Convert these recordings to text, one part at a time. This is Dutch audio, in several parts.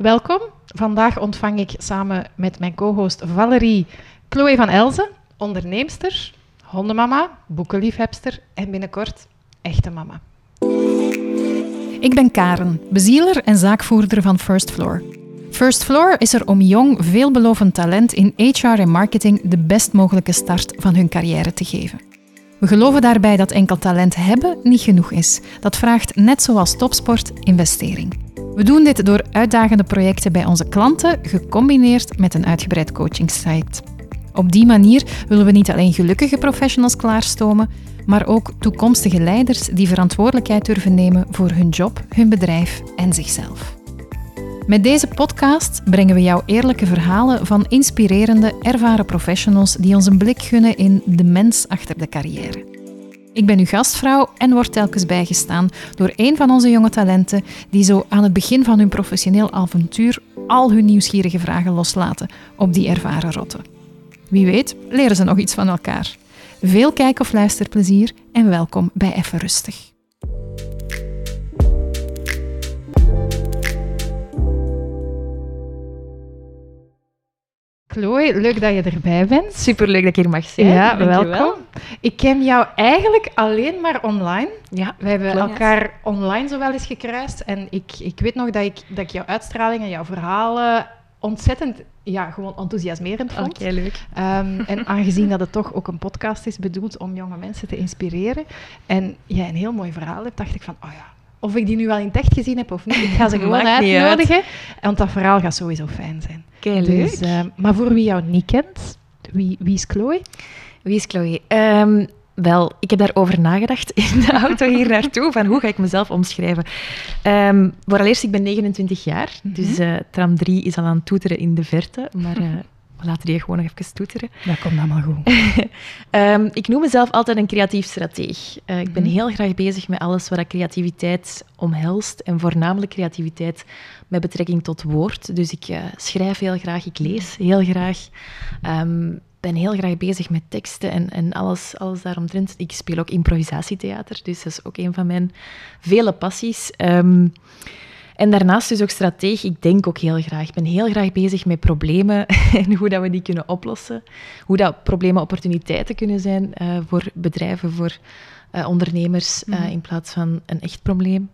Welkom. Vandaag ontvang ik samen met mijn co-host Valerie Chloe van Elzen, onderneemster, hondenmama, boekenliefhebster en binnenkort echte mama. Ik ben Karen, bezieler en zaakvoerder van First Floor. First Floor is er om jong, veelbelovend talent in HR en marketing de best mogelijke start van hun carrière te geven. We geloven daarbij dat enkel talent hebben niet genoeg is. Dat vraagt, net zoals topsport, investering. We doen dit door uitdagende projecten bij onze klanten, gecombineerd met een uitgebreid coachingsite. Op die manier willen we niet alleen gelukkige professionals klaarstomen, maar ook toekomstige leiders die verantwoordelijkheid durven nemen voor hun job, hun bedrijf en zichzelf. Met deze podcast brengen we jou eerlijke verhalen van inspirerende, ervaren professionals die ons een blik gunnen in de mens achter de carrière. Ik ben uw gastvrouw en word telkens bijgestaan door een van onze jonge talenten die zo aan het begin van hun professioneel avontuur al hun nieuwsgierige vragen loslaten op die ervaren rotten. Wie weet, leren ze nog iets van elkaar. Veel kijk- of luisterplezier en welkom bij Even Rustig. Chloe, leuk dat je erbij bent. Superleuk dat ik hier mag zijn. Ja, Dankjewel. welkom. Ik ken jou eigenlijk alleen maar online. Ja, We hebben Klopt. elkaar online zo wel eens gekruist. En ik, ik weet nog dat ik, dat ik jouw uitstraling en jouw verhalen ontzettend ja, gewoon enthousiasmerend vond. oké, leuk. Ehm, en aangezien dat het toch ook een podcast is bedoeld om jonge mensen te inspireren en jij een heel mooi verhaal hebt, dacht ik van, oh ja, of ik die nu wel in het echt gezien heb of niet, ik ga ze gewoon uitnodigen. Want dat verhaal gaat sowieso fijn zijn. Leuk. Dus, ehm, maar voor wie jou niet kent, wie, wie is Chloe? Wie is Chloe? Ehm, wel, ik heb daarover nagedacht in de auto hier naartoe, van hoe ga ik mezelf omschrijven. Ehm vooraleerst, ik ben 29 jaar, dus eh, tram 3 is al aan het toeteren in de verte, maar eh, we laten die gewoon nog even toeteren. Dat komt allemaal goed. Ehm, ik noem mezelf altijd een creatief strateeg. Eh, ik ben Mhm. heel graag bezig met alles wat creativiteit omhelst en voornamelijk creativiteit met betrekking tot woord. Dus ik eh, schrijf heel graag, ik lees heel graag, ehm, ben heel graag bezig met teksten en, en alles, alles daaromtrent. Ik speel ook improvisatietheater, dus dat is ook een van mijn vele passies. Ehm, en daarnaast dus ook strateeg. Ik denk ook heel graag. Ik ben heel graag bezig met problemen en hoe dat we die kunnen oplossen. Hoe dat problemen opportuniteiten kunnen zijn eh, voor bedrijven, voor eh, ondernemers, eh, Mhm. in plaats van een echt probleem.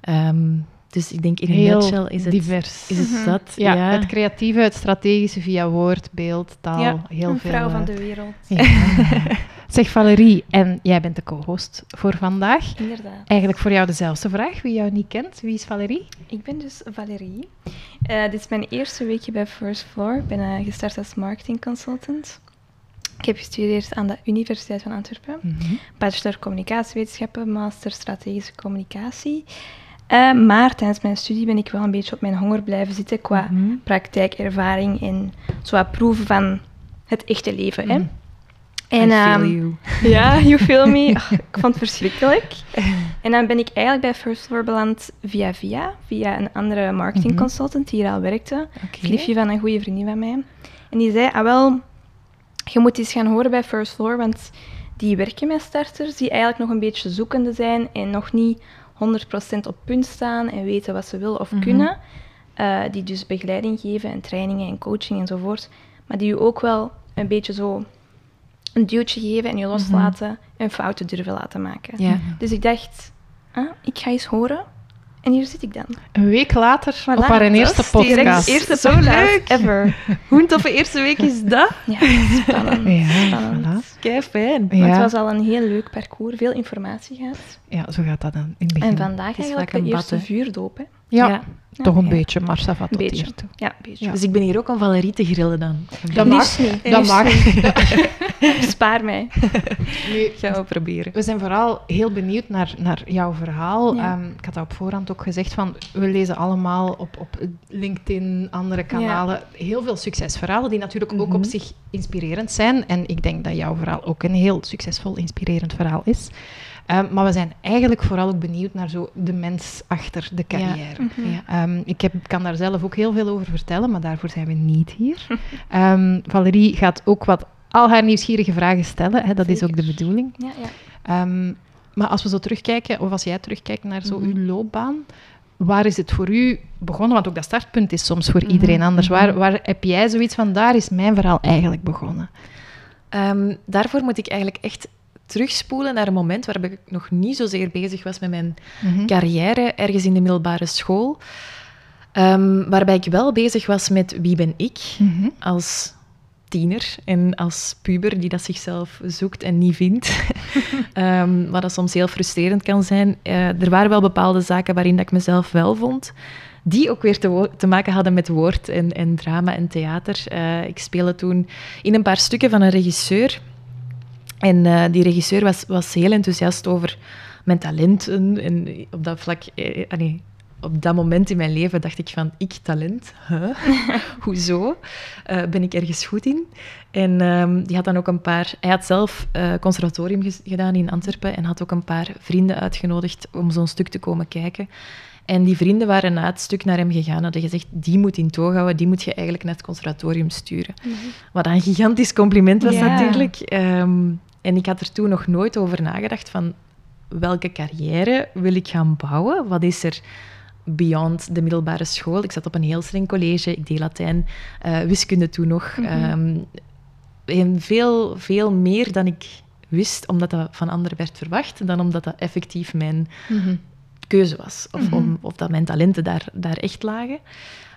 Ehm, dus ik denk in een Heel nutshell is het, divers. is het Mhm. dat. Ja, het creatieve, het strategische via woord, beeld, taal, Ja, heel een veel. vrouw van de wereld. ja. zeg Valerie, en jij bent de co-host voor vandaag. Inderdaad. Eigenlijk voor jou dezelfde vraag, wie jou niet kent. Wie is Valerie? Ik ben dus Valerie. Eh, dit is mijn eerste weekje bij First Floor. Ik ben eh, gestart als marketing consultant. Ik heb gestudeerd aan de Universiteit van Antwerpen. Bachelor communicatiewetenschappen, master strategische communicatie. Eh, maar tijdens mijn studie ben ik wel een beetje op mijn honger blijven zitten qua Mhm. praktijkervaring en zo proeven van het echte leven. Hè. En, you. Ja, you feel me. Ik vond het verschrikkelijk. En dan ben ik eigenlijk bij First Floor beland via via, via een andere marketing Mhm. consultant die hier al werkte. Het liefje van een goede vriendin van mij. En die zei, ah wel, je moet eens gaan horen bij First Floor, want die werken met starters die eigenlijk nog een beetje zoekende zijn en nog niet 100% op punt staan en weten wat ze willen of Mhm. kunnen. Eh, die dus begeleiding geven en trainingen en coaching enzovoort. Maar die je ook wel een beetje zo een duwtje geven en je loslaten en fouten durven laten maken. Ja. Dus ik dacht, ah, ik ga eens horen. En hier zit ik dan. Een week later Voilà, op haar eerste podcast. de eerste Zo leuk. ever. Hoe een toffe eerste week is dat? Ja, spannend. Ja, spannend. voilà. Kei fijn. Maar Ja. het was al een heel leuk parcours, veel informatie gehad. Ja, zo gaat dat dan in het begin. En vandaag is eigenlijk de een eerste vuurdoop. Hè. Ja, Ja. toch een Ja. beetje, maar ça va beetje. Ja, beetje. Ja. Dus ik ben hier ook om Valerie te grillen dan. Dat mag. niet. Dat mag. Spaar mij. Nu, Gaan we proberen. We zijn vooral heel benieuwd naar, naar jouw verhaal. Ja. Ehm, ik had dat op voorhand ook gezegd, van, we lezen allemaal op, op LinkedIn, andere kanalen, heel veel succesverhalen die natuurlijk ook Mhm. op zich inspirerend zijn. En ik denk dat jouw verhaal ook een heel succesvol, inspirerend verhaal is. Ehm, maar we zijn eigenlijk vooral ook benieuwd naar zo de mens achter de carrière. Mhm. Ja. Ehm, ik heb, kan daar zelf ook heel veel over vertellen, maar daarvoor zijn we niet hier. Ehm, Valerie gaat ook wat al haar nieuwsgierige vragen stellen. Hè, dat is ook de bedoeling. Ja, ja. Ehm, maar als we zo terugkijken, of als jij terugkijkt naar zo Mhm. uw loopbaan, waar is het voor u begonnen? Want ook dat startpunt is soms voor Mhm, iedereen anders. Waar, waar heb jij zoiets van, daar is mijn verhaal eigenlijk begonnen? Ehm, daarvoor moet ik eigenlijk echt terugspoelen naar een moment waarbij ik nog niet zozeer bezig was met mijn Mhm. carrière ergens in de middelbare school. Ehm, waarbij ik wel bezig was met wie ben ik Mhm. als tiener en als puber die dat zichzelf zoekt en niet vindt. Ehm, wat dat soms heel frustrerend kan zijn. Eh, er waren wel bepaalde zaken waarin dat ik mezelf wel vond. Die ook weer te, te maken hadden met woord en, en drama en theater. Eh, ik speelde toen in een paar stukken van een regisseur. En eh, die regisseur was, was heel enthousiast over mijn talenten. En op dat vlak, eh, nee, op dat moment in mijn leven dacht ik van, ik talent? Huh? Hoezo? Eh, ben ik ergens goed in? En ehm, die had dan ook een paar... Hij had zelf eh, conservatorium gedaan in Antwerpen en had ook een paar vrienden uitgenodigd om zo'n stuk te komen kijken. En die vrienden waren na het stuk naar hem gegaan en hadden gezegd, die moet in toog houden, die moet je eigenlijk naar het conservatorium sturen. Wat een gigantisch compliment was Ja. natuurlijk. Ehm, en ik had er toen nog nooit over nagedacht van welke carrière wil ik gaan bouwen? Wat is er beyond de middelbare school? Ik zat op een heel streng college, ik deed Latijn, eh, wiskunde toen nog. Ehm, en veel, veel meer dan ik wist, omdat dat van anderen werd verwacht, dan omdat dat effectief mijn Mhm. keuze was. Of, om, of dat mijn talenten daar, daar echt lagen.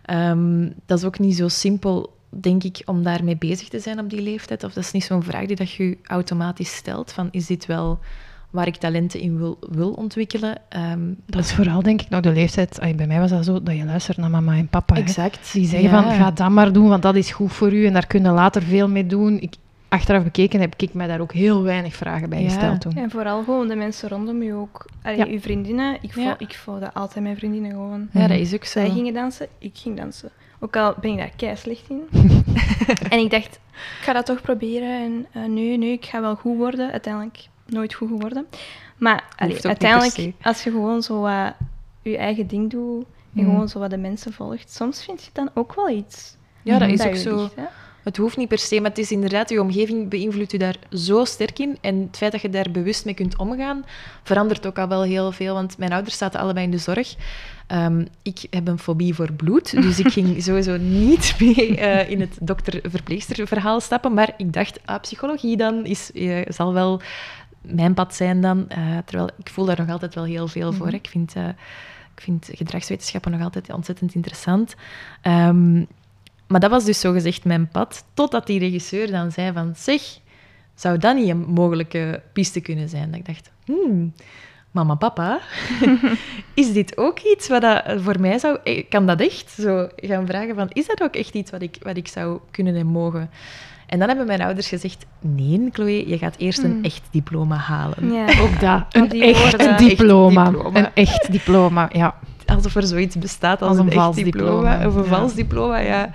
Ehm, dat is ook niet zo simpel, denk ik, om daarmee bezig te zijn op die leeftijd. Of dat is niet zo'n vraag die dat je automatisch stelt. Van, is dit wel waar ik talenten in wil, wil ontwikkelen? Ehm, Dat is vooral, denk ik, nog de leeftijd. Ay, bij mij was dat zo, dat je luistert naar mama en papa. hè. exact. Die zeggen Ja. van, ga dat maar doen, want dat is goed voor u. En daar kun je later veel mee doen. Ik, achteraf bekeken heb ik mij daar ook heel weinig vragen bij Ja. gesteld toen. En vooral gewoon de mensen rondom je ook. Allee, Ja. uw vriendinnen. Ik, Ja. vo, ik volgde altijd mijn vriendinnen gewoon. Ja, dat is ook zo. Zij gingen dansen, ik ging dansen. Ook al ben ik daar kei slecht in. en ik dacht, ik ga dat toch proberen. En eh, nee, nee, ik ga wel goed worden. Uiteindelijk nooit goed geworden. Maar allee, uiteindelijk, als je gewoon zo wat je eigen ding doet en Mhm. gewoon zo wat de mensen volgt, soms vind je dan ook wel iets. Ja, dat is ook zo. ligt. Het hoeft niet per se, maar het is inderdaad, je omgeving beïnvloedt je daar zo sterk in. En het feit dat je daar bewust mee kunt omgaan, verandert ook al wel heel veel. Want mijn ouders zaten allebei in de zorg. Ehm, ik heb een fobie voor bloed, dus ik ging sowieso niet mee eh, in het dokter-verpleegster-verhaal stappen. Maar ik dacht, ah, psychologie dan is, eh, zal wel mijn pad zijn dan. Eh, terwijl ik voel daar nog altijd wel heel veel voor. Ik vind... ik vind gedragswetenschappen nog altijd ontzettend interessant. Ehm, maar dat was dus zogezegd mijn pad, totdat die regisseur dan zei van, zeg, zou dat niet een mogelijke piste kunnen zijn? Dat ik dacht, hmm, mama, papa, is dit ook iets wat dat voor mij zou... Kan dat echt? Zo gaan vragen van, is dat ook echt iets wat ik, wat ik zou kunnen en mogen? En dan hebben mijn ouders gezegd, nee, Chloe, je gaat eerst een echt diploma halen. Ja. Ook dat, een echt woorden. diploma. Echt diploma. Een echt diploma, ja. alsof er zoiets bestaat als, Als een een, vals echt diploma. diploma, Of een ja. vals diploma, ja.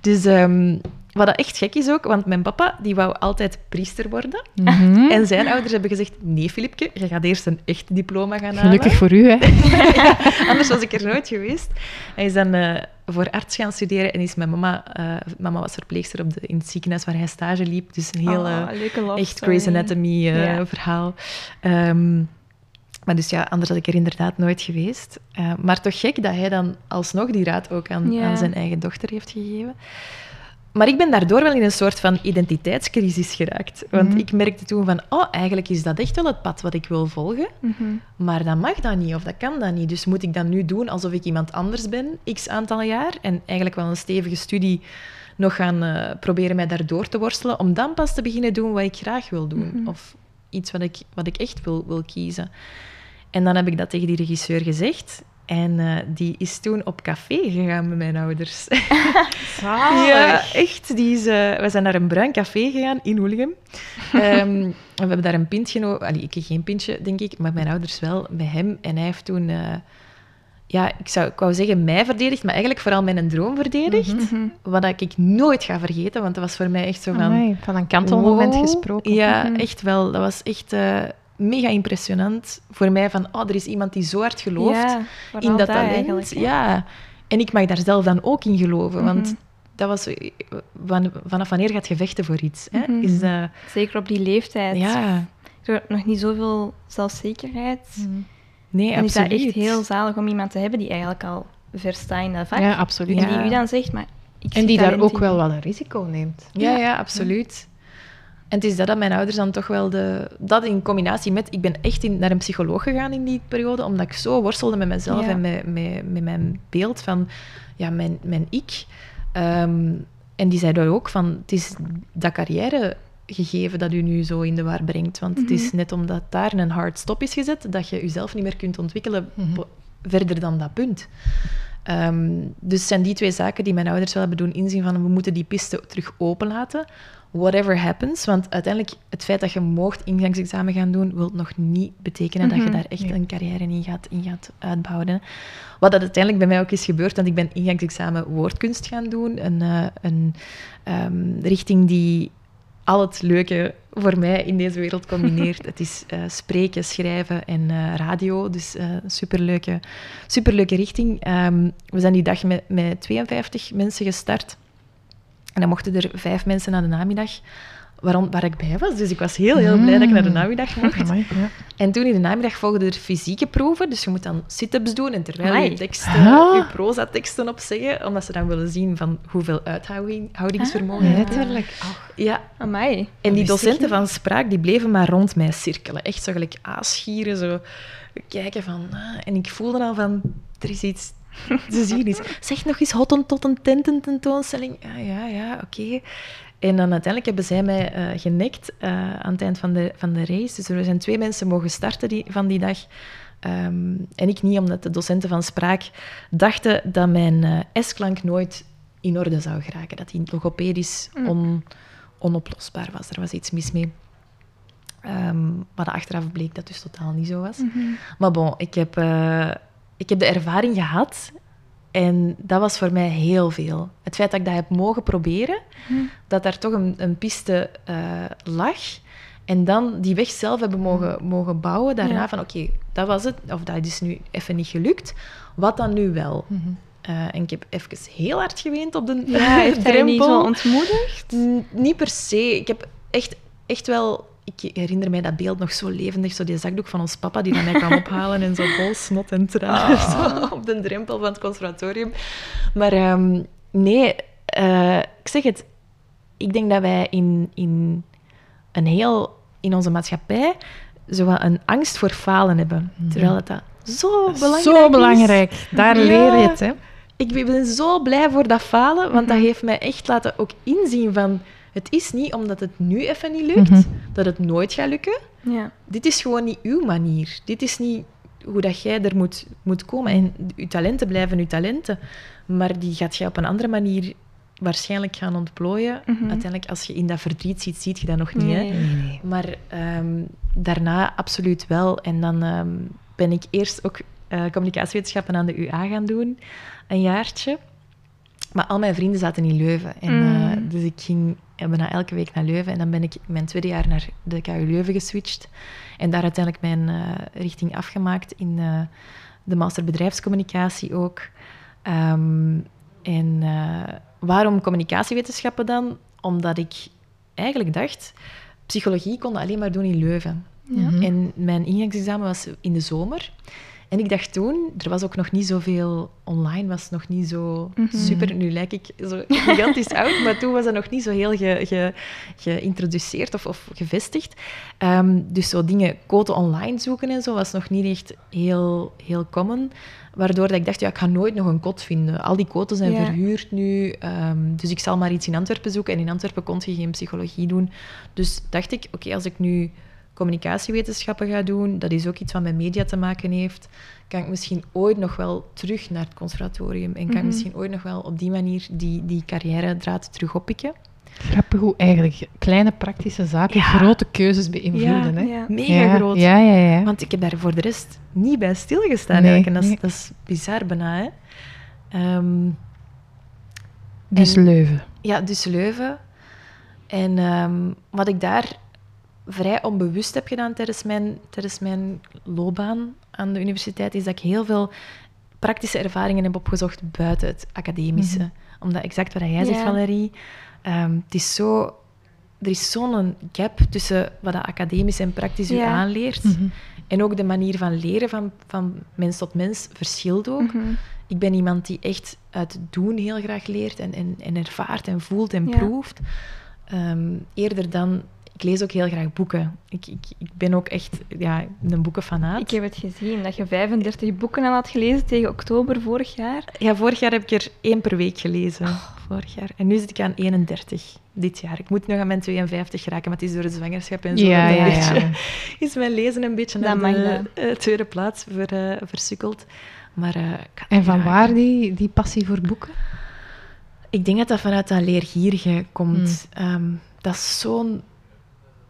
Dus ehm, wat dat echt gek is ook, want mijn papa die wou altijd priester worden. Mhm. En zijn ouders hebben gezegd, nee Filipje, je gaat eerst een echt diploma gaan halen. Gelukkig voor u, hè. Ja, anders was ik er nooit geweest. Hij is dan eh, voor arts gaan studeren en is mijn mama... eh, mama was verpleegster op de, in het ziekenhuis waar hij stage liep. Dus een heel... Oh, eh, love echt story. Grey's Anatomy eh, Ja. verhaal. Ehm, maar dus ja, anders had ik er inderdaad nooit geweest. Maar toch gek dat hij dan alsnog die raad ook aan, aan zijn eigen dochter heeft gegeven. Maar ik ben daardoor wel in een soort van identiteitscrisis geraakt. Want Mhm. ik merkte toen van, oh, eigenlijk is dat echt wel het pad wat ik wil volgen. Mhm. Maar dat mag dat niet, of dat kan dat niet. Dus moet ik dan nu doen alsof ik iemand anders ben, x aantal jaar, en eigenlijk wel een stevige studie nog gaan eh, proberen mij daardoor te worstelen, om dan pas te beginnen doen wat ik graag wil doen. Of iets wat ik, wat ik echt wil, wil kiezen. En dan heb ik dat tegen die regisseur gezegd. En eh, die is toen op café gegaan met mijn ouders. Ja, echt. Die is, eh, we zijn naar een bruin café gegaan in Hoeligem. Ehm, we hebben daar een pintje... Allee, ik geen pintje, denk ik, maar mijn ouders wel, met hem. En hij heeft toen... eh, ja, ik, zou, ik wou zeggen mij verdedigd, maar eigenlijk vooral mijn droom verdedigd. Mhm. Wat dat ik nooit ga vergeten, want dat was voor mij echt zo van... Amai, van een kantelmoment wow. gesproken. Ja, Mhm. echt wel. Dat was echt mega impressionant voor mij. Van, oh, er is iemand die zo hard gelooft Ja, in dat talent. ja. En ik mag daar zelf dan ook in geloven. Want Mhm. dat was... Van, vanaf wanneer gaat je vechten voor iets? Hè? Mhm. Is dat... Zeker op die leeftijd. Ja. Er nog niet zoveel zelfzekerheid. Mhm. Nee, En is dat echt heel zalig om iemand te hebben die eigenlijk al verstaat in dat vak. Ja, absoluut. En Ja. die u dan zegt, maar ik En die daar ook in. wel wat een risico neemt. Ja, ja, absoluut. En het is dat dat mijn ouders dan toch wel de... Dat in combinatie met... Ik ben echt in, naar een psycholoog gegaan in die periode, omdat ik zo worstelde met mezelf Ja. en met, met, met mijn beeld van ja, mijn, mijn ik. Ehm, en die zei daar ook van, het is dat carrièregegeven dat u nu zo in de war brengt. Want het is net omdat daar een hard stop is gezet, dat je jezelf niet meer kunt ontwikkelen Mhm. verder dan dat punt. Ehm, dus zijn die twee zaken die mijn ouders wel hebben doen inzien van we moeten die piste terug openlaten. Whatever happens. Want uiteindelijk, het feit dat je moogt ingangsexamen gaan doen, wil nog niet betekenen dat je Mhm. daar echt Nee. een carrière in gaat, in gaat uitbouwen. Wat dat uiteindelijk bij mij ook is gebeurd, want ik ben ingangsexamen woordkunst gaan doen. Een, eh, een ehm, richting die al het leuke voor mij in deze wereld combineert. het is eh, spreken, schrijven en eh, radio. Dus een superleuke, superleuke richting. Ehm, we zijn die dag met, met 52 mensen gestart. En dan mochten er vijf mensen naar de namiddag, waarom, waar ik bij was. Dus ik was heel, heel blij dat ik naar de Mm. namiddag mocht. Amai, ja. En toen in de namiddag volgden er fysieke proeven. Dus je moet dan sit-ups doen en terwijl Amai. je teksten, Ah. je proza-teksten opzeggen, omdat ze dan willen zien van hoeveel uithoudingsvermogen Ah. je hebt. Ach, Ja, Amai. en die docenten van spraak die bleven maar rond mij cirkelen. Echt zo gelijk aasgieren, zo kijken van... ah, en ik voelde al van, er is iets... Ze zien iets. Zeg nog eens hot tot een tentententoonstelling. Ja, ja, ja, oké. En dan uiteindelijk hebben zij mij eh genekt eh, aan het eind van de, van de race. Dus er zijn twee mensen mogen starten die, van die dag. Ehm, en ik niet, omdat de docenten van spraak dachten dat mijn eh, S-klank nooit in orde zou geraken. Dat die logopedisch on, onoplosbaar was. Er was iets mis mee. Ehm, maar achteraf bleek dat dus totaal niet zo was. Maar bon, ik heb, ik heb de ervaring gehad en dat was voor mij heel veel. Het feit dat ik dat heb mogen proberen, dat daar toch een, een piste eh, lag. En dan die weg zelf hebben mogen, mogen bouwen. Daarna Ja. van, oké, dat was het. Of dat is nu even niet gelukt. Wat dan nu wel? Eh, en ik heb even heel hard geweend op de Ja, heeft je niet drempel. ontmoedigd? N- Niet per se. Ik heb echt, echt wel... Ik herinner mij dat beeld nog zo levendig. Zo die zakdoek van ons papa die dan mij kwam ophalen en zo vol snot en tranen zo op de drempel van het conservatorium. Maar ehm, nee, eh, ik zeg het. Ik denk dat wij in, in een heel... In onze maatschappij zo een angst voor falen hebben. Terwijl dat, dat zo belangrijk Zo is. belangrijk. Daar Ja. leer je het, hè. Ik ben zo blij voor dat falen, want dat heeft mij echt laten ook inzien van... Het is niet omdat het nu even niet lukt, Mhm. dat het nooit gaat lukken. Ja. Dit is gewoon niet uw manier. Dit is niet hoe dat jij er moet, moet komen. En uw talenten blijven uw talenten. Maar die gaat jij op een andere manier waarschijnlijk gaan ontplooien. Mhm. Uiteindelijk, als je in dat verdriet ziet, ziet je dat nog niet. Nee. Maar ehm, daarna absoluut wel. En dan ehm, ben ik eerst ook eh, communicatiewetenschappen aan de UA gaan doen, een jaartje. Maar al mijn vrienden zaten in Leuven. En, Mm. eh, dus ik ging eh, bijna elke week naar Leuven. En dan ben ik mijn tweede jaar naar de KU Leuven geswitcht. En daar uiteindelijk mijn eh, richting afgemaakt in de master bedrijfscommunicatie ook. Ehm, en waarom communicatiewetenschappen dan? Omdat ik eigenlijk dacht, psychologie kon alleen maar doen in Leuven. Mhm. En mijn ingangsexamen was in de zomer. En ik dacht toen, er was ook nog niet zoveel online, was nog niet zo Mhm. super. Nu lijk ik zo gigantisch oud, maar toen was dat nog niet zo heel ge, ge- geïntroduceerd of, of gevestigd. Ehm, dus zo dingen, quote online zoeken en zo, was nog niet echt heel, heel common. Waardoor dat ik dacht, ja, ik ga nooit nog een kot vinden. Al die quotes zijn Ja. verhuurd nu, ehm, dus ik zal maar iets in Antwerpen zoeken. En in Antwerpen kon je geen psychologie doen. Dus dacht ik, oké, als ik nu communicatiewetenschappen ga doen, dat is ook iets wat met media te maken heeft, kan ik misschien ooit nog wel terug naar het conservatorium en kan ik Mhm. misschien ooit nog wel op die manier die, die carrière-draad terug oppikken. Grappig hoe eigenlijk kleine praktische zaken grote keuzes beïnvloeden. hè? Ja. Mega ja, groot. Ja, ja, ja. Want ik heb daar voor de rest niet bij stilgestaan Nee, eigenlijk. En dat is, nee. dat is bizar bijna, hè. Ehm, dus en- Leuven. Ja, dus Leuven. En ehm, wat ik daar vrij onbewust heb gedaan tijdens mijn, tijdens mijn loopbaan aan de universiteit, is dat ik heel veel praktische ervaringen heb opgezocht buiten het academische. Omdat exact wat jij zegt. Valerie, ehm, het is zo er is zo'n gap tussen wat dat academisch en praktisch u Ja. aanleert. Mhm. En ook de manier van leren van, van mens tot mens verschilt ook. Mhm. Ik ben iemand die echt uit het doen heel graag leert en, en, en ervaart en voelt en proeft. Ehm, eerder dan... Ik lees ook heel graag boeken. Ik, ik, ik ben ook echt ja, een boekenfanaat. Ik heb het gezien, dat je 35 boeken al had gelezen tegen oktober vorig jaar. Ja, vorig jaar heb ik er één per week gelezen. Vorig jaar. En nu zit ik aan 31 dit jaar. Ik moet nog aan mijn 52 raken, maar het is door de zwangerschap en zo. Ja, ja, een ja. beetje- Is mijn lezen een beetje Dat naar de eh, tweede plaats ver, eh, versukkeld. Maar, eh, En van waar die, die passie voor boeken? Ik denk dat dat vanuit dat leergierige komt. Hmm. Ehm, dat is zo'n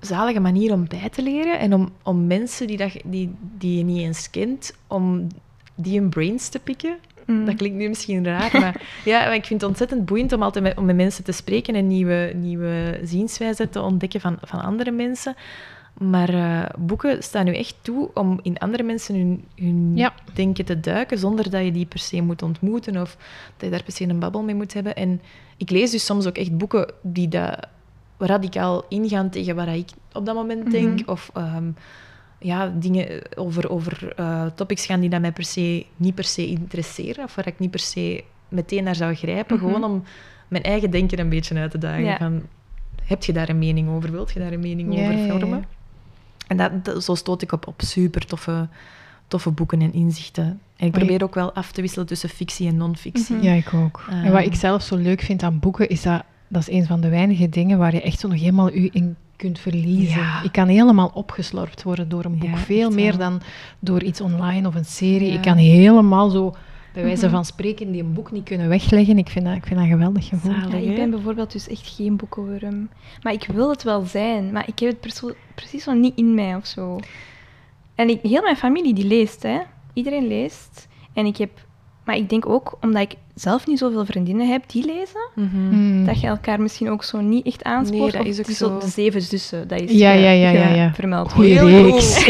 zalige manier om bij te leren en om, om mensen die, dat, die, die je niet eens kent, om die hun brains te pikken. Mm. Dat klinkt nu misschien raar, maar, ja, maar ik vind het ontzettend boeiend om altijd met, om met mensen te spreken en nieuwe, nieuwe zienswijzen te ontdekken van, van andere mensen. Maar eh, boeken staan nu echt toe om in andere mensen hun, hun Ja. denken te duiken, zonder dat je die per se moet ontmoeten of dat je daar per se een babbel mee moet hebben. En ik lees dus soms ook echt boeken die dat radicaal ingaan tegen wat ik op dat moment denk. Mhm. Of ehm, ja, dingen over, over eh, topics gaan die dat mij per se, niet per se interesseren. Of waar ik niet per se meteen naar zou grijpen. Mhm. Gewoon om mijn eigen denken een beetje uit te dagen. Ja. Van, heb je daar een mening over? Wilt je daar een mening Ja, over ja. vormen? En dat, dat- zo stoot ik op, op super toffe, toffe boeken en inzichten. En ik probeer ook wel af te wisselen tussen fictie en non-fictie. Mhm. Ja, ik ook. Ehm. en wat ik zelf zo leuk vind aan boeken, is dat dat is een van de weinige dingen waar je echt zo nog helemaal u in kunt verliezen. Ja. Ik kan helemaal opgeslorpt worden door een boek. Ja, Veel meer wel. dan door iets online of een serie. Ja. Ik kan helemaal zo, bij wijze Mhm. van spreken, die een boek niet kunnen wegleggen. Ik vind dat, ik vind dat een geweldig gevoel. Zalig. Ja, ik ben bijvoorbeeld dus echt geen boekenworm. Maar ik wil het wel zijn, maar ik heb het precies zo niet in mij of zo. En ik, heel mijn familie die leest, hè. Iedereen leest. En ik heb... Maar ik denk ook, omdat ik zelf niet zoveel vriendinnen heb die lezen, Mhm. Mm. dat je elkaar misschien ook zo niet echt aanspoort. Nee, dat Of is ook zo. De zeven zussen, dat is Ja, ge- ja, ja, ja, ja. vermeld. Goeie Heel reeks.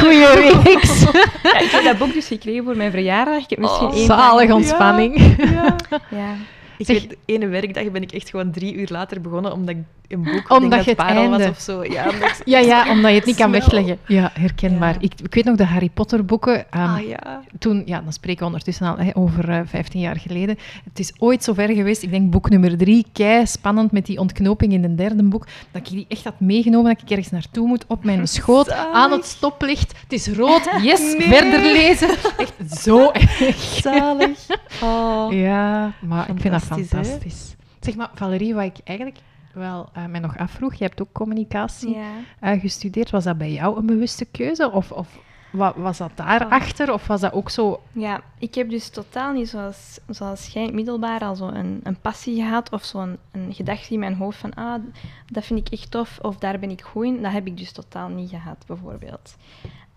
goeie reeks. Ja, ik heb dat boek dus gekregen voor mijn verjaardag. Ik heb misschien Oh, één Zalig dag- ontspanning. Ja. Ja. Ik Zeg- weet, de ene werkdag ben ik echt gewoon drie uur later begonnen, omdat ik een boek, Omdat dat je het Parel was of zo. Ja, omdat Ja, ja, omdat je het niet kan Snel. wegleggen. Ja, herkenbaar. Ja. Ik, ik weet nog de Harry Potter boeken. ehm, Ah ja. toen, ja, dan spreken we ondertussen al over eh 15 jaar geleden. Het is ooit zover geweest, ik denk boek nummer drie, kei spannend met die ontknoping in het derde boek, dat ik die echt had meegenomen, dat ik ergens naartoe moet, op mijn schoot, Zalig. aan het stoplicht. Het is rood, yes, Nee. verder lezen. Echt zo erg. Zalig. Oh. Ja, maar ik vind dat Fantastisch. Zeg maar, Valerie, wat ik eigenlijk wel eh, mij nog afvroeg, je hebt ook communicatie Ja. eh, gestudeerd. Was dat bij jou een bewuste keuze? Of, of wa- was dat daarachter? Of was dat ook zo... Ja, ik heb dus totaal niet zoals, zoals jij middelbaar al zo een, een passie gehad of zo'n een gedachte in mijn hoofd van ah, dat vind ik echt tof of daar ben ik goed in. Dat heb ik dus totaal niet gehad, bijvoorbeeld.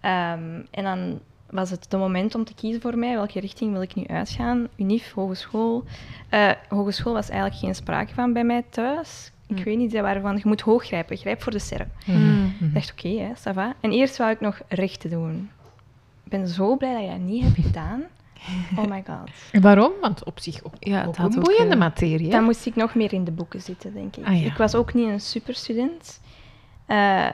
Ehm, en dan was het de moment om te kiezen voor mij, welke richting wil ik nu uitgaan. Unif, hogeschool. Eh, hogeschool was eigenlijk geen sprake van bij mij thuis. Ik Hm. weet niet, ze waren van, je moet hoog grijpen, grijp voor de sterren. Mm. Ik dacht, oké, hè, ça va. En eerst wou ik nog rechten doen. Ik ben zo blij dat je dat niet hebt gedaan. Oh my god. Waarom? Want op zich ook, Ja, het ook had een ook, boeiende eh, materie. hè? Dan moest ik nog meer in de boeken zitten, denk ik. Ah, ja. Ik was ook niet een superstudent. Eh,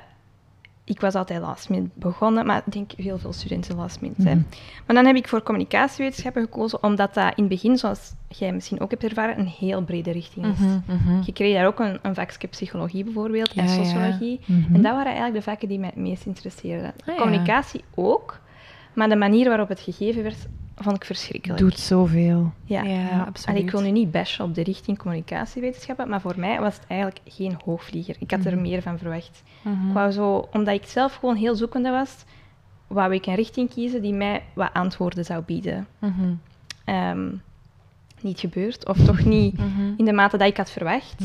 ik was altijd last minute begonnen, maar ik denk heel veel studenten last minute. Mhm. Maar dan heb ik voor communicatiewetenschappen gekozen, omdat dat in het begin, zoals jij misschien ook hebt ervaren, een heel brede richting is. Mhm, mhm. Je kreeg daar ook een, een vakje psychologie bijvoorbeeld en ja. sociologie. Mhm. En dat waren eigenlijk de vakken die mij het meest interesseerden. Ah, ja. Communicatie ook, maar de manier waarop het gegeven werd, vond ik verschrikkelijk. doet zoveel. Ja, Ja, absoluut. ik wil nu niet bashen op de richting communicatiewetenschappen, maar voor mij was het eigenlijk geen hoogvlieger. Ik had er Mhm. meer van verwacht. Ik wou zo, omdat ik zelf gewoon heel zoekende was, wou ik een richting kiezen die mij wat antwoorden zou bieden. Mhm. Ehm, niet gebeurd, of toch niet Mhm. in de mate dat ik had verwacht.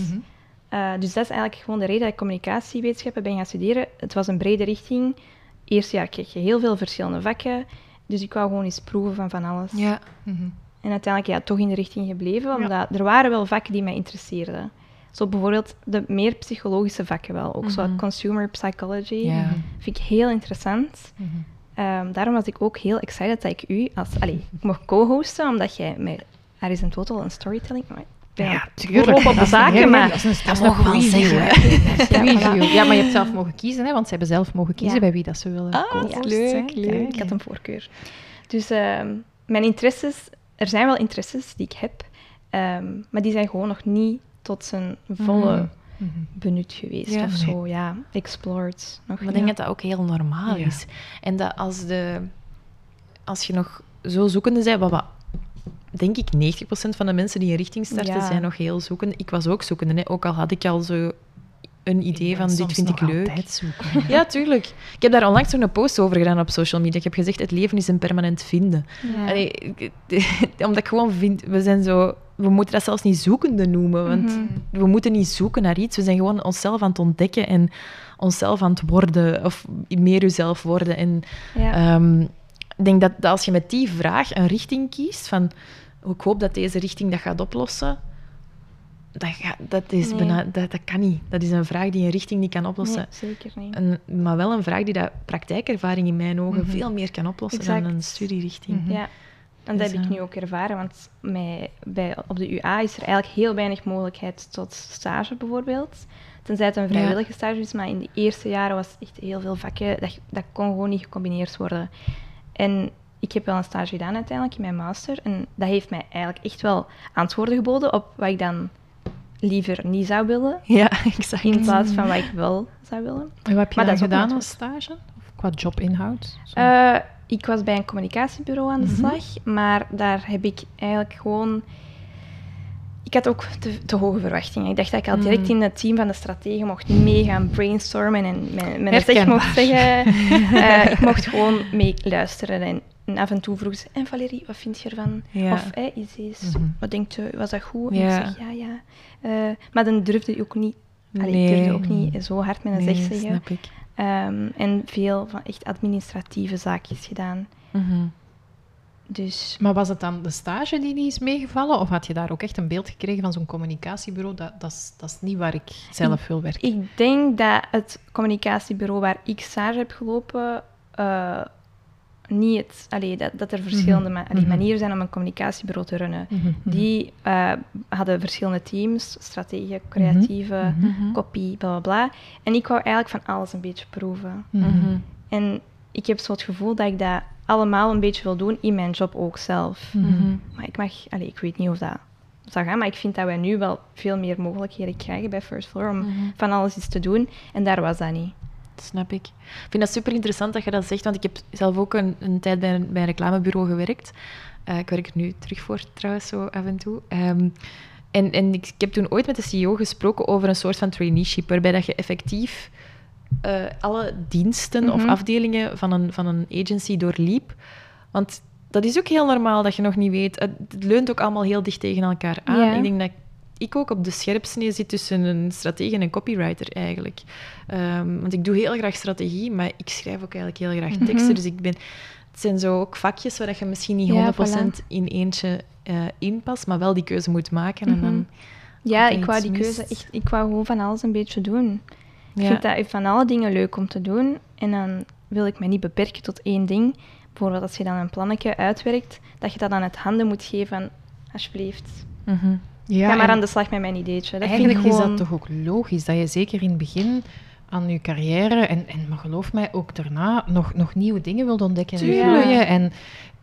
Eh, dus dat is eigenlijk gewoon de reden dat ik communicatiewetenschappen ben gaan studeren. Het was een brede richting. Eerste jaar kreeg je heel veel verschillende vakken. Dus ik wou gewoon eens proeven van van alles. Ja. Mhm. En uiteindelijk ja, toch in de richting gebleven, Ja. omdat er waren wel vakken die mij interesseerden. Zo bijvoorbeeld de meer psychologische vakken wel. Ook zo Mhm. consumer psychology. Ja. Vind ik heel interessant. Mhm. Ehm, daarom was ik ook heel excited dat ik u als... Allee, ik mocht co-hosten, omdat jij met Aris in Total een storytelling... Ja, volop op de zaken, maar... Dat is dat Dat mogen een we wel zeggen. Ja. Ja, maar je hebt zelf mogen kiezen, hè, want ze hebben zelf mogen kiezen Ja. bij wie dat ze willen Ah, leuk, hè. leuk. Ik had een voorkeur. Dus ehm, mijn interesses, er zijn wel interesses die ik heb, ehm, maar die zijn gewoon nog niet tot zijn volle Mhm. benut geweest Ja. of zo. Ja, explored. Nog Maar ik denk dat dat ook heel normaal Ja. is. En dat als, de, als je nog zo zoekende bent, wat, wat denk ik 90% van de mensen die een richting starten, Ja. zijn nog heel zoekende. Ik was ook zoekende, hè. ook al had ik al zo een idee van dit vind ik leuk. zoeken. Ja, tuurlijk. Ik heb daar onlangs een post over gedaan op social media. Ik heb gezegd, het leven is een permanent vinden. Ja. Allee, ik- omdat ik gewoon vind, we zijn zo... We moeten dat zelfs niet zoekende noemen, want Mhm. we moeten niet zoeken naar iets. We zijn gewoon onszelf aan het ontdekken en onszelf aan het worden, of meer jezelf worden. En Ja. ehm, ik denk dat, dat als je met die vraag een richting kiest, van ik hoop dat deze richting dat gaat oplossen, dat, ga- dat, is Nee. bijna, dat, dat kan niet. Dat is een vraag die een richting niet kan oplossen. Nee, zeker niet. Een, maar wel een vraag die dat praktijkervaring in mijn ogen Mhm. veel meer kan oplossen Exact. dan een studierichting. Ja, en dat Dus, heb ik eh, nu ook ervaren, want mij, bij, op de UA is er eigenlijk heel weinig mogelijkheid tot stage bijvoorbeeld. Tenzij het een vrijwillige stage is, maar in de eerste jaren was het echt heel veel vakken, dat, dat kon gewoon niet gecombineerd worden. En ik heb wel een stage gedaan uiteindelijk in mijn master en dat heeft mij eigenlijk echt wel antwoorden geboden op wat ik dan liever niet zou willen, Ja, exact. in plaats van wat ik wel zou willen. En wat heb je Maar dan dat gedaan als stage? Of qua jobinhoud? Eh, ik was bij een communicatiebureau aan de Mhm. slag, maar daar heb ik eigenlijk gewoon. Ik had ook te, te hoge verwachtingen. Ik dacht dat ik al direct Mhm. in het team van de strategen mocht mee gaan brainstormen en mijn, mijn zeg mocht zeggen. Eh, ik mocht gewoon mee luisteren. En, en af en toe vroeg ze, en Valerie, wat vind je ervan? Ja. Of, hey, is deze, Mhm. wat denkt u, was dat goed? En ik zeg, ja, ja. Eh, maar dan durfde ik ook niet, allee, ik durfde ook niet zo hard met een Nee, zeg zeggen. Ehm, en veel van echt administratieve zaakjes gedaan. Mhm. Dus Maar was het dan de stage die niet is meegevallen? Of had je daar ook echt een beeld gekregen van zo'n communicatiebureau? Dat, dat, is, dat is niet waar ik zelf wil werken. ik denk dat het communicatiebureau waar ik stage heb gelopen, eh, niet het, allee, dat, dat er verschillende ma- allee, Mhm. manieren zijn om een communicatiebureau te runnen. Mhm, mhm. Die eh, hadden verschillende teams, strategie, creatieve, Mhm. kopie, bla bla bla. En ik wou eigenlijk van alles een beetje proeven. Mhm. Mhm. En ik heb zo het gevoel dat ik dat allemaal een beetje wil doen in mijn job ook zelf. Mhm. Mhm. Maar ik mag, allee, ik weet niet of dat zou gaan, maar ik vind dat wij nu wel veel meer mogelijkheden krijgen bij First Floor om Mhm. van alles iets te doen. En daar was dat niet. Snap ik. Ik vind dat super interessant dat je dat zegt, want ik heb zelf ook een, een tijd bij een, bij een reclamebureau gewerkt. Eh, ik werk er nu terug voor, trouwens, zo af en toe. Ehm, en en ik, ik heb toen ooit met de CEO gesproken over een soort van traineeship, waarbij dat je effectief eh, alle diensten of Mhm. afdelingen van een, van een agency doorliep. Want dat is ook heel normaal dat je nog niet weet. Het, het leunt ook allemaal heel dicht tegen elkaar aan. Ja. Ik denk dat ik ook op de scherpsnee zit tussen een stratege en een copywriter eigenlijk. Ehm, want ik doe heel graag strategie, maar ik schrijf ook eigenlijk heel graag Mhm. teksten. Dus ik ben, het zijn zo ook vakjes waar je misschien niet Ja, 100% in eentje eh inpast, maar wel die keuze moet maken. En dan, Mhm. Ja, er ik wou die keuze echt, ik wou gewoon van alles een beetje doen. Ik ja. vind dat van alle dingen leuk om te doen. En dan wil ik me niet beperken tot één ding. Bijvoorbeeld als je dan een plannetje uitwerkt, dat je dat aan het handen moet geven van, alsjeblieft, Mhm. Ja, ga maar aan de slag met mijn ideetje. Dat eigenlijk vind ik is gewoon... dat toch ook logisch, dat je zeker in het begin aan je carrière, en, en maar geloof mij, ook daarna nog, nog nieuwe dingen wilt ontdekken en groeien. En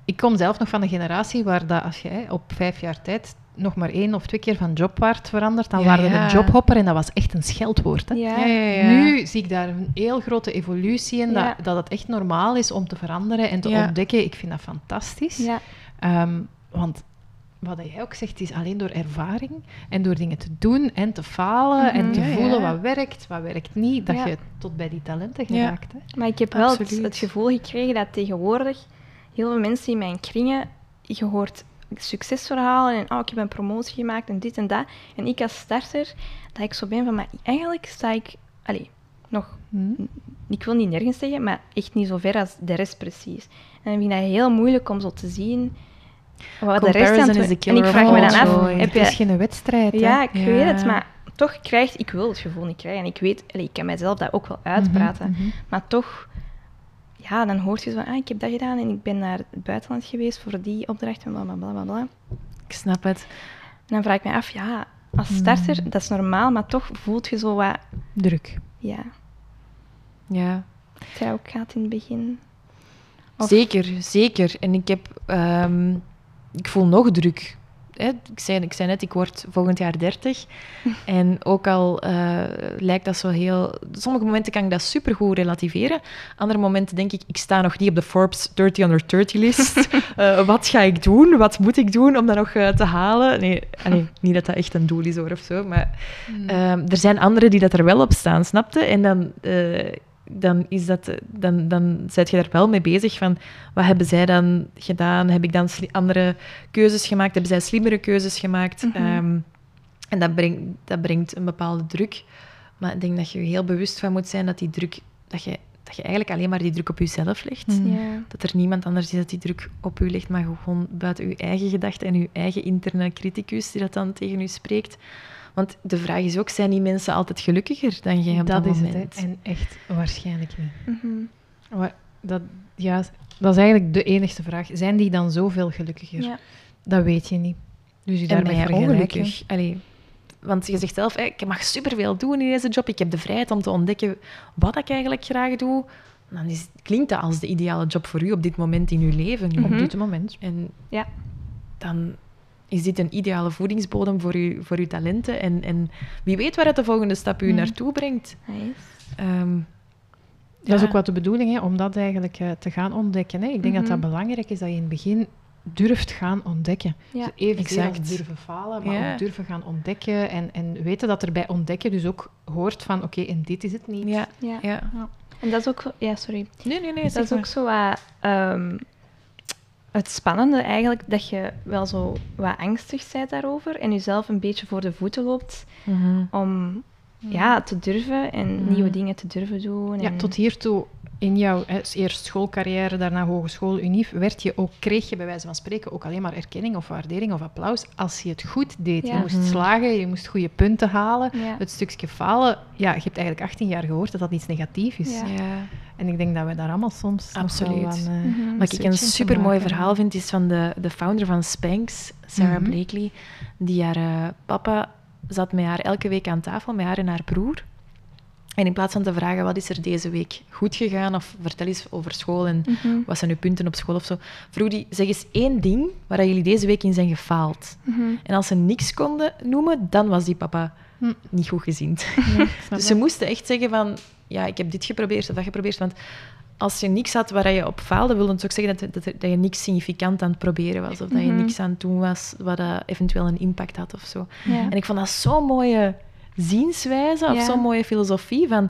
ik kom zelf nog van een generatie waar dat als je hè, op vijf jaar tijd nog maar één of twee keer van job waard verandert, dan Ja, waren ja. een jobhopper en dat was echt een scheldwoord. Hè? Ja. Ja, ja, ja. Nu zie ik daar een heel grote evolutie in, Ja. dat, dat het echt normaal is om te veranderen en te Ja. ontdekken. Ik vind dat fantastisch. Ja. Ehm, want wat jij ook zegt, is alleen door ervaring en door dingen te doen en te falen en Mhm. te Ja, ja. voelen wat werkt, wat werkt niet, dat Ja. je tot bij die talenten Ja. geraakt. Hè? Maar ik heb wel het, het gevoel gekregen dat tegenwoordig heel veel mensen in mijn kringen, je hoort succesverhalen en oh, ik heb een promotie gemaakt en dit en dat. En ik als starter, dat ik zo ben van, maar eigenlijk sta ik, allee, nog, Hm? ik wil niet nergens zeggen, maar echt niet zo ver als de rest precies. En dan vind ik dat heel moeilijk om zo te zien wat de rest aan is En ik vraag me dan af, joy. heb Het is je... geen wedstrijd. hè? Ja, ik Ja. weet het, maar toch krijg ik wil het gevoel niet krijgen. En ik weet, allee, ik kan mezelf dat ook wel uitpraten. Mhm, mhm. Maar toch, ja, dan hoort je zo van, ah, ik heb dat gedaan en ik ben naar het buitenland geweest voor die opdracht en bla bla bla bla. Ik snap het. En dan vraag ik me af, ja, als starter, Mm. dat is normaal, maar toch voelt je zo wat, Druk. ja, Ja, het ook gaat in het begin. Of- zeker, zeker. En ik heb... ehm, ik voel nog druk. Hè, ik, zei, ik zei net, ik word volgend jaar 30. en ook al eh, lijkt dat zo heel... Sommige momenten kan ik dat supergoed relativeren. Andere momenten denk ik, ik sta nog niet op de Forbes 30 under 30 list. Eh, wat ga ik doen? Wat moet ik doen om dat nog eh, te halen? Nee, allee, niet dat dat echt een doel is hoor, of zo. Maar Ehm, er zijn anderen die dat er wel op staan, snapte? En dan, dan, is dat, dan, dan zit je daar wel mee bezig van wat hebben zij dan gedaan? Heb ik dan andere keuzes gemaakt? Hebben zij slimmere keuzes gemaakt? Mhm. Ehm, en dat brengt, dat brengt een bepaalde druk. Maar ik denk dat je er heel bewust van moet zijn dat die druk, dat je, dat je eigenlijk alleen maar die druk op jezelf legt. Mm. Ja. Dat er niemand anders is dat die druk op u legt, maar gewoon buiten uw eigen gedachten en uw eigen interne criticus die dat dan tegen u spreekt. Want de vraag is ook, zijn die mensen altijd gelukkiger dan jij op dat, dat is het, moment? hè. En echt waarschijnlijk niet. Mhm. Maar dat, ja, dat is eigenlijk de enigste vraag. Zijn die dan zoveel gelukkiger? Ja. Dat weet je niet. Dus je daarmee ongelukkig? Allee, want je zegt zelf, hè, ik mag superveel doen in deze job. Ik heb de vrijheid om te ontdekken wat ik eigenlijk graag doe. Dan is, klinkt dat als de ideale job voor u op dit moment in uw leven. Op Mhm. dit moment. En Ja. dan is dit een ideale voedingsbodem voor, u, voor uw talenten. En, en wie weet waar het de volgende stap u Mhm. naartoe brengt. Nice. Ehm, Dat is ja. ook wat de bedoeling, hè, om dat eigenlijk eh, te gaan ontdekken. Hè. Ik denk dat dat Mhm. belangrijk is, dat je in het begin durft gaan ontdekken. Ja. Dus als Exact. durven falen, maar Ja. ook durven gaan ontdekken. En, en weten dat er bij ontdekken dus ook hoort van, oké, en dit is het niet. Ja, Ja. ja. En dat is ook, ja, sorry. Nee, nee, nee. Dat is maar. ook zo wat, ehm, het spannende eigenlijk, dat je wel zo wat angstig bent daarover en jezelf een beetje voor de voeten loopt Mhm. om ja, te durven en Mhm. nieuwe dingen te durven doen. Ja, en- tot hiertoe in jouw hè, eerst schoolcarrière, daarna hogeschool, unief, werd je ook, kreeg je bij wijze van spreken ook alleen maar erkenning of waardering of applaus als je het goed deed. Ja. Je moest Mhm. slagen, je moest goede punten halen. Ja. Het stukje falen, ja, je hebt eigenlijk 18 jaar gehoord dat dat iets negatiefs is. Ja. En ik denk dat we daar allemaal soms Absoluut. aan, eh, Mhm. Wat ik een supermooi verhaal vind, is van de, de founder van Spanx, Sarah Mhm. Blakely. Die haar eh, papa zat met haar elke week aan tafel, met haar en haar broer. En in plaats van te vragen, wat is er deze week goed gegaan? Of vertel eens over school en Mhm. wat zijn uw punten op school of zo. Vroeg die, zeg eens één ding waar jullie deze week in zijn gefaald. En als ze niks konden noemen, dan was die papa Hm. niet goed gezind. Dus ze moesten echt zeggen van, ja, ik heb dit geprobeerd of dat geprobeerd. Want als je niks had waar je op faalde, wil het ook zeggen dat, dat, dat je niks significant aan het proberen was. Of dat je Mhm. niks aan het doen was wat eventueel een impact had of zo. Ja. En ik vond dat zo'n mooie zienswijze of Ja. zo'n mooie filosofie van...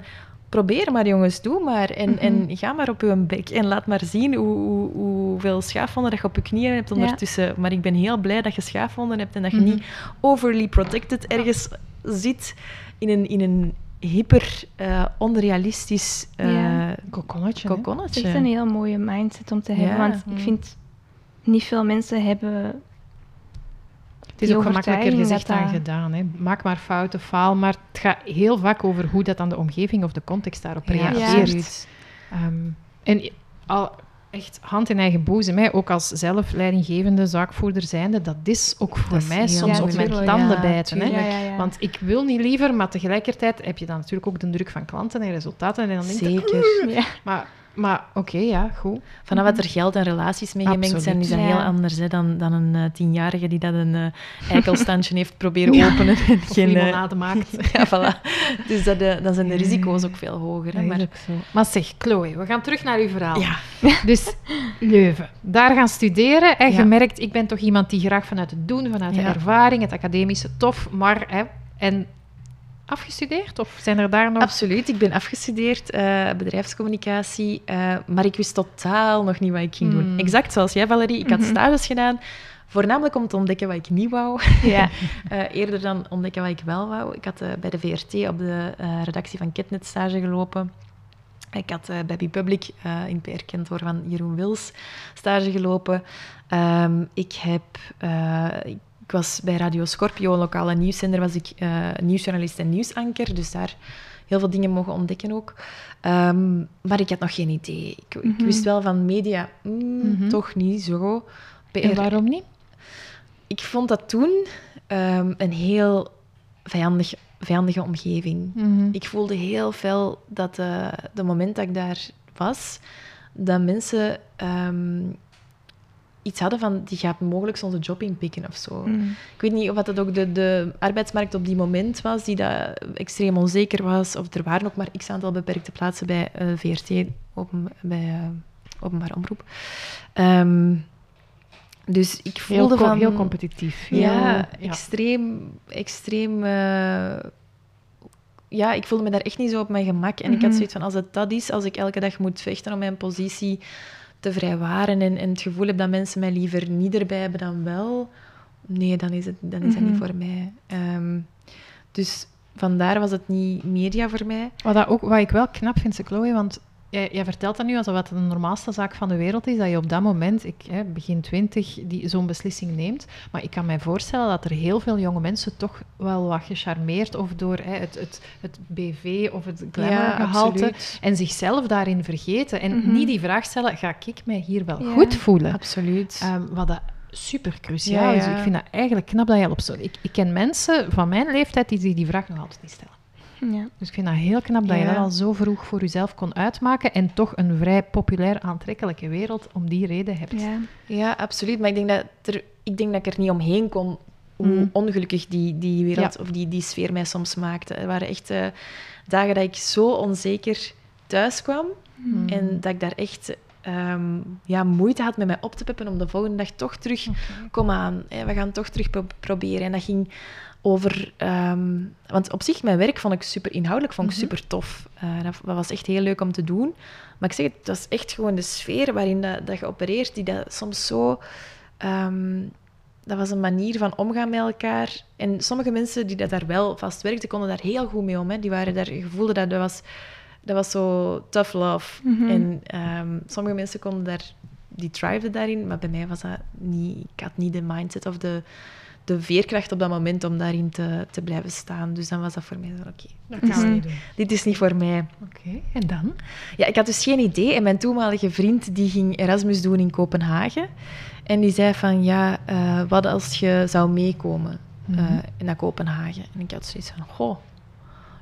Probeer maar, jongens, doe maar. En, Mhm. en ga maar op uw bek en laat maar zien hoe, hoe, hoeveel schaafwonden dat je op je knieën hebt ondertussen. Maar ik ben heel blij dat je schaafwonden hebt en dat je Mhm. niet overly protected ergens zit in een, in een hyper eh, onrealistisch Ja. Kokonnetje? Het is echt een heel mooie mindset om te hebben, Ja. want ik vind niet veel mensen hebben Het is ook gemakkelijker gezegd dan dat- gedaan. Hè. Maak maar fouten, faal, maar het gaat heel vaak over hoe dat dan de omgeving of de context daarop reageert. Ehm, en al echt hand in eigen boezem, hè, ook als zelf leidinggevende zaakvoerder zijnde, dat is ook voor is mij soms met tuurlijk. tanden bijten. Tuurlijk. Want ik wil niet liever, maar tegelijkertijd heb je dan natuurlijk ook de druk van klanten en resultaten. En dan denk je, Zeker. Ja. maar, maar oké, ja, goed. Vanaf dat er geld en relaties mee gemengd zijn, is dat Ja. heel anders hè, dan, dan een eh, tienjarige die dat een eh, eikelstandje heeft proberen openen. En Of geen, eh, limonade maakt. ja, voilà. Dus dat, eh, dan zijn de risico's ook veel hoger. Hè, maar, zo. Maar zeg, Chloe, we gaan terug naar uw verhaal. ja, Dus Leuven, daar gaan studeren. En Ja. je merkt, ik ben toch iemand die graag vanuit het doen, vanuit de ervaring, het academische, tof, maar... Hè, en afgestudeerd? Of zijn er daar nog... absoluut. Ik ben afgestudeerd eh, bedrijfscommunicatie, eh, maar ik wist totaal nog niet wat ik ging doen. Hmm. Exact zoals jij, Valerie. Ik had Mhm. stages gedaan, voornamelijk om te ontdekken wat ik niet wou. Ja. Eh, eerder dan ontdekken wat ik wel wou. Ik had bij de VRT op de redactie van Ketnet stage gelopen. Ik had bij Public eh, in PR-kantoor van Jeroen Wils stage gelopen. Ehm, ik, heb, ik was bij Radio Scorpio, een lokale nieuwszender, was ik eh, nieuwsjournalist en nieuwsanker. Dus daar heel veel dingen mogen ontdekken ook. Ehm, maar ik had nog geen idee. Ik, ik Mhm. wist wel van media, mm, Mhm. toch niet zo. PR, En waarom niet? ik vond dat toen ehm, een heel vijandig, vijandige omgeving. Mhm. Ik voelde heel veel dat eh, de moment dat ik daar was, dat mensen ehm, iets hadden van die gaat mogelijk onze job inpikken of zo. Mm. Ik weet niet of dat ook de, de arbeidsmarkt op die moment was die dat extreem onzeker was, of er waren ook maar x aantal beperkte plaatsen bij eh, VRT, open, bij eh, openbaar omroep. Ehm, dus ik Heel, voelde co- van... heel competitief. Ja, Heel- extreem, extreem... eh, ja, ik voelde me daar echt niet zo op mijn gemak. En ik had Mhm. zoiets van, als het dat is, als ik elke dag moet vechten om mijn positie te vrijwaren en, en het gevoel heb dat mensen mij liever niet erbij hebben dan wel, nee, dan is het, dan is dat niet Mhm. voor mij. Ehm, dus vandaar was het niet media voor mij. Wat, dat ook, wat ik wel knap vind, Chloe, want jij, jij vertelt dat nu alsof het de normaalste zaak van de wereld is, dat je op dat moment, ik, hè, begin twintig, die zo'n beslissing neemt. Maar ik kan mij voorstellen dat er heel veel jonge mensen toch wel wat gecharmeerd of door hè, het, het, het BV of het glamourgehalte en zichzelf daarin vergeten. En Mhm. niet die vraag stellen, ga ik mij hier wel Ja. goed voelen? Absoluut. Ehm, wat dat super cruciaal Ja, is. ja. Ik vind dat eigenlijk knap dat je op zo... Ik, ik ken mensen van mijn leeftijd die zich die vraag nog altijd niet stellen. Ja. Dus ik vind dat heel knap dat je dat al zo vroeg voor jezelf kon uitmaken en toch een vrij populair aantrekkelijke wereld om die reden hebt. Ja. Ja, absoluut. Maar ik denk dat, er, ik, denk dat ik er niet omheen kon hoe Mm. ongelukkig die, die wereld of die, die sfeer mij soms maakte. Er waren echt eh, dagen dat ik zo onzeker thuis kwam Mm. en dat ik daar echt ehm, ja, moeite had met mij op te peppen om de volgende dag toch terug, kom aan, hè, we gaan toch terug pro- proberen. En dat ging over... ehm, want op zich, mijn werk vond ik super inhoudelijk, vond ik Mhm. super tof. Eh, dat, dat was echt heel leuk om te doen. Maar ik zeg het, is echt gewoon de sfeer waarin dat, dat je opereert, die dat soms zo... ehm, dat was een manier van omgaan met elkaar. En sommige mensen die dat daar wel vast werkten, konden daar heel goed mee om. Hè. Die waren daar, je voelde dat dat was, dat was zo tough love. Mhm. En ehm, sommige mensen konden daar, die thriveden daarin, maar bij mij was dat niet. Ik had niet de mindset of de, de veerkracht op dat moment om daarin te, te blijven staan. Dus dan was dat voor mij zo, oké, doen. dit is niet voor mij. Oké, en dan? Ja, ik had dus geen idee. En mijn toenmalige vriend die ging Erasmus doen in Kopenhagen. En die zei van, ja, eh, wat als je zou meekomen Mhm. naar Kopenhagen? En ik had zoiets van, goh,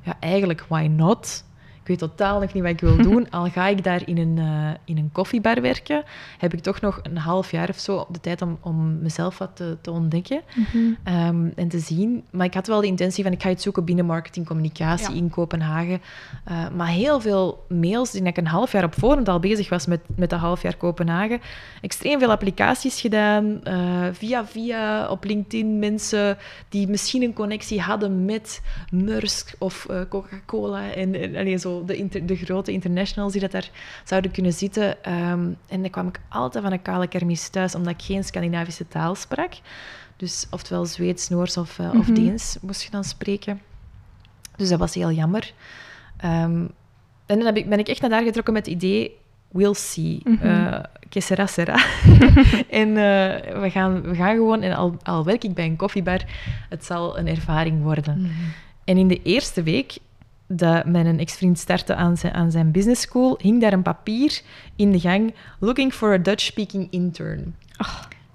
ja, eigenlijk, why not? Ik weet totaal nog niet wat ik wil doen. Al ga ik daar in een, eh, in een koffiebar werken, heb ik toch nog een half jaar of zo de tijd om, om mezelf wat te, te ontdekken Mhm. ehm, en te zien. Maar ik had wel de intentie van, ik ga iets zoeken binnen marketingcommunicatie Ja. in Kopenhagen. Eh, maar heel veel mails, die ik een half jaar op voorhand al bezig was met, met dat half jaar Kopenhagen. Extreem veel applicaties gedaan, eh, via via op LinkedIn mensen die misschien een connectie hadden met Maersk of Coca-Cola en, en allee, zo de, inter- de grote internationals die dat daar zouden kunnen zitten. Ehm, en dan kwam ik altijd van een kale kermis thuis, omdat ik geen Scandinavische taal sprak. Dus oftewel Zweeds, Noors of, eh, of Mhm. Deens moest je dan spreken. Dus dat was heel jammer. Ehm, en dan heb ik, ben ik echt naar daar getrokken met het idee, we'll see. Que sera, sera. en eh, we, gaan, we gaan gewoon, en al, al werk ik bij een koffiebar, het zal een ervaring worden. Mhm. En in de eerste week dat mijn ex-vriend startte aan zijn, aan zijn business school, hing daar een papier in de gang, looking for a Dutch-speaking intern.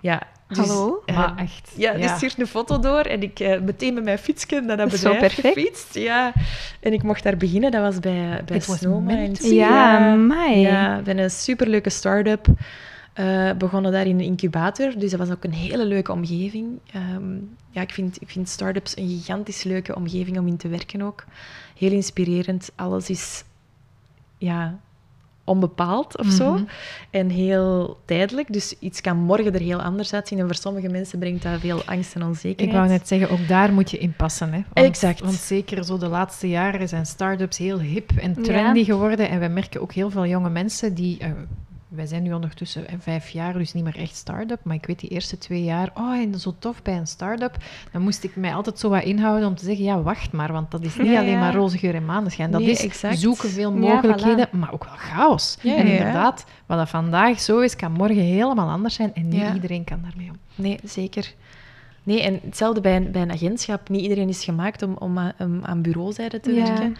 Ja, dus, Hallo? maar echt. ja, die stuurt een foto door en ik eh, meteen met mijn fietsje naar dat bedrijf perfect. gefietst. Ja. En ik mocht daar beginnen, dat was bij, bij to Zie- Ja, amai. Ja, bij een superleuke start-up. Eh, begonnen daar in een incubator, dus dat was ook een hele leuke omgeving. Ehm, ja, ik vind, ik vind start-ups een gigantisch leuke omgeving om in te werken ook. Heel inspirerend. Alles is ja, onbepaald of zo. Mhm. En heel tijdelijk. Dus iets kan morgen er heel anders uitzien. En voor sommige mensen brengt dat veel angst en onzekerheid. Ik wou net zeggen, ook daar moet je in passen. Hè? Want, Exact. Want zeker zo de laatste jaren zijn start-ups heel hip en trendy Ja. geworden. En we merken ook heel veel jonge mensen die... eh, wij zijn nu ondertussen eh, vijf jaar, dus niet meer echt start-up. Maar ik weet die eerste twee jaar, oh, en zo tof bij een start-up. Dan moest ik mij altijd zo wat inhouden om te zeggen, ja, wacht maar. Want dat is niet Ja, alleen ja. maar roze geur en maneschijn. Dat Nee, is exact. zoeken veel Ja, mogelijkheden, maar ook wel chaos. En inderdaad, wat dat vandaag zo is, kan morgen helemaal anders zijn. En niet iedereen kan daarmee om. Nee, zeker. Nee, en hetzelfde bij een, bij een agentschap. Niet iedereen is gemaakt om, om, aan- om aan bureauzijde te werken.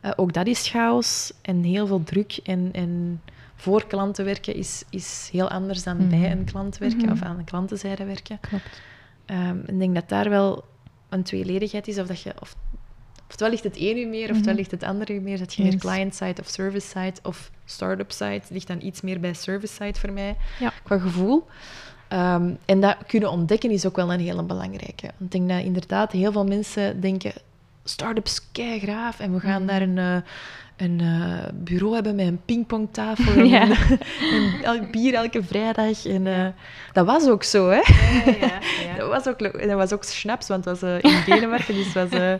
Eh, ook dat is chaos en heel veel druk. En, en voor klanten werken is, is heel anders dan Mhm. bij een klant werken Mhm. of aan de klantenzijde werken. Klopt. Ehm, ik denk dat daar wel een tweeledigheid is, of dat je... Of, oftewel ligt het ene meer, oftewel Mhm. ligt het andere meer. Dat je meer client-side of service-side of startup-side. ligt dan iets meer bij service-side voor mij, Ja. qua gevoel. Ehm, en dat kunnen ontdekken is ook wel een hele belangrijke. Want ik denk dat inderdaad heel veel mensen denken... Startups, graaf en we gaan naar een, eh, een eh, bureau hebben met een pingpongtafel en, Ja. bier elke vrijdag. En, eh, dat was ook zo, hè? Dat was ook, en dat was ook schnaps, want het was eh, in Denemarken, dus het was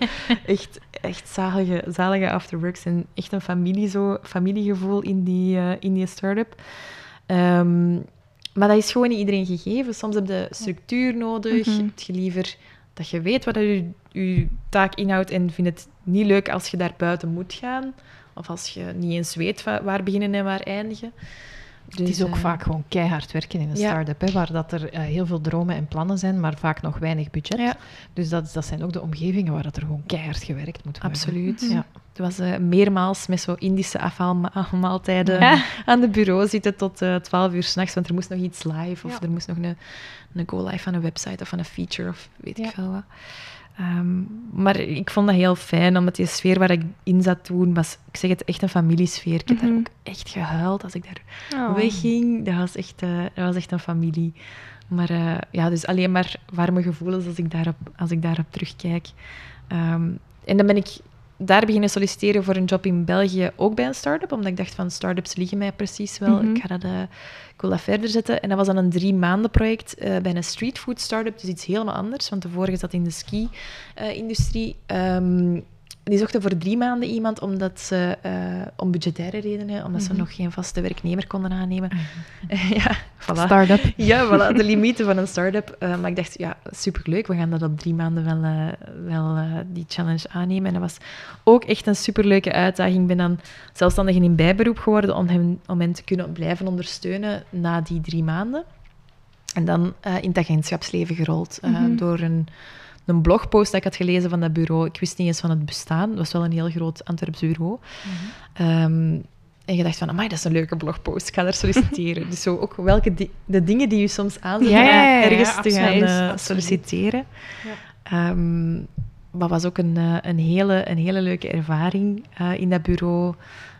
echt, echt zalige, zalige afterworks en echt een familie zo, familiegevoel in die, in die start-up. Ehm, maar dat is gewoon niet iedereen gegeven. Soms heb je structuur nodig. Mhm. Heb je liever dat je weet wat je, je taak inhoudt en vind het niet leuk als je daar buiten moet gaan. Of als je niet eens weet wa- waar beginnen en waar eindigen. Het is Dus, ook eh, vaak gewoon keihard werken in een ja. start-up, hè, waar dat er eh, heel veel dromen en plannen zijn, maar vaak nog weinig budget. Ja. Dus dat, dat zijn ook de omgevingen waar dat er gewoon keihard gewerkt moet worden. Absoluut. Ja. Het was eh, meermaals met zo Indische afhaalmaaltijden Ja. aan de bureau zitten tot 12 uur s'nachts, want er moest nog iets live of er moest nog een, een go-live van een website of van een feature of weet ik veel wat. Ehm, maar ik vond dat heel fijn, omdat die sfeer waar ik in zat toen was, ik zeg het, echt een familiesfeer. Ik heb daar Mhm. ook echt gehuild als ik daar Oh. wegging. Dat was, echt, eh, dat was echt een familie. Maar eh, ja, dus alleen maar warme gevoelens als ik daarop, als ik daarop terugkijk. Ehm, en dan ben ik daar beginnen solliciteren voor een job in België, ook bij een start-up, omdat ik dacht van start-ups liggen mij precies wel. Mhm. Ik, ga dat, eh, ik wil dat verder zetten. En dat was dan een drie maanden project eh, bij een streetfood start-up, dus iets helemaal anders, want de vorige zat in de ski-industrie. Ehm, die zochten voor drie maanden iemand omdat ze, eh, om budgettaire redenen, omdat ze Mhm. nog geen vaste werknemer konden aannemen. ja, voilà. Start-up. Ja, voilà, de limieten van een start-up. Eh, maar ik dacht, ja, superleuk. We gaan dat op drie maanden wel, eh, wel die challenge aannemen. En dat was ook echt een superleuke uitdaging. Ik ben dan zelfstandig in bijberoep geworden om hen, om hen te kunnen blijven ondersteunen na die drie maanden. En dan in het agentschapsleven gerold Mhm. door een, een blogpost dat ik had gelezen van dat bureau. Ik wist niet eens van het bestaan. Het was wel een heel groot Antwerps bureau. Ehm, en je dacht van, amai, dat is een leuke blogpost. Ik ga daar solliciteren. dus zo ook welke di- de dingen die je soms aanzetten Ja, ja, ja, ja, ergens te gaan eh, solliciteren. Ja. Ehm, maar was ook een, eh, een, hele, een hele leuke ervaring eh, in dat bureau.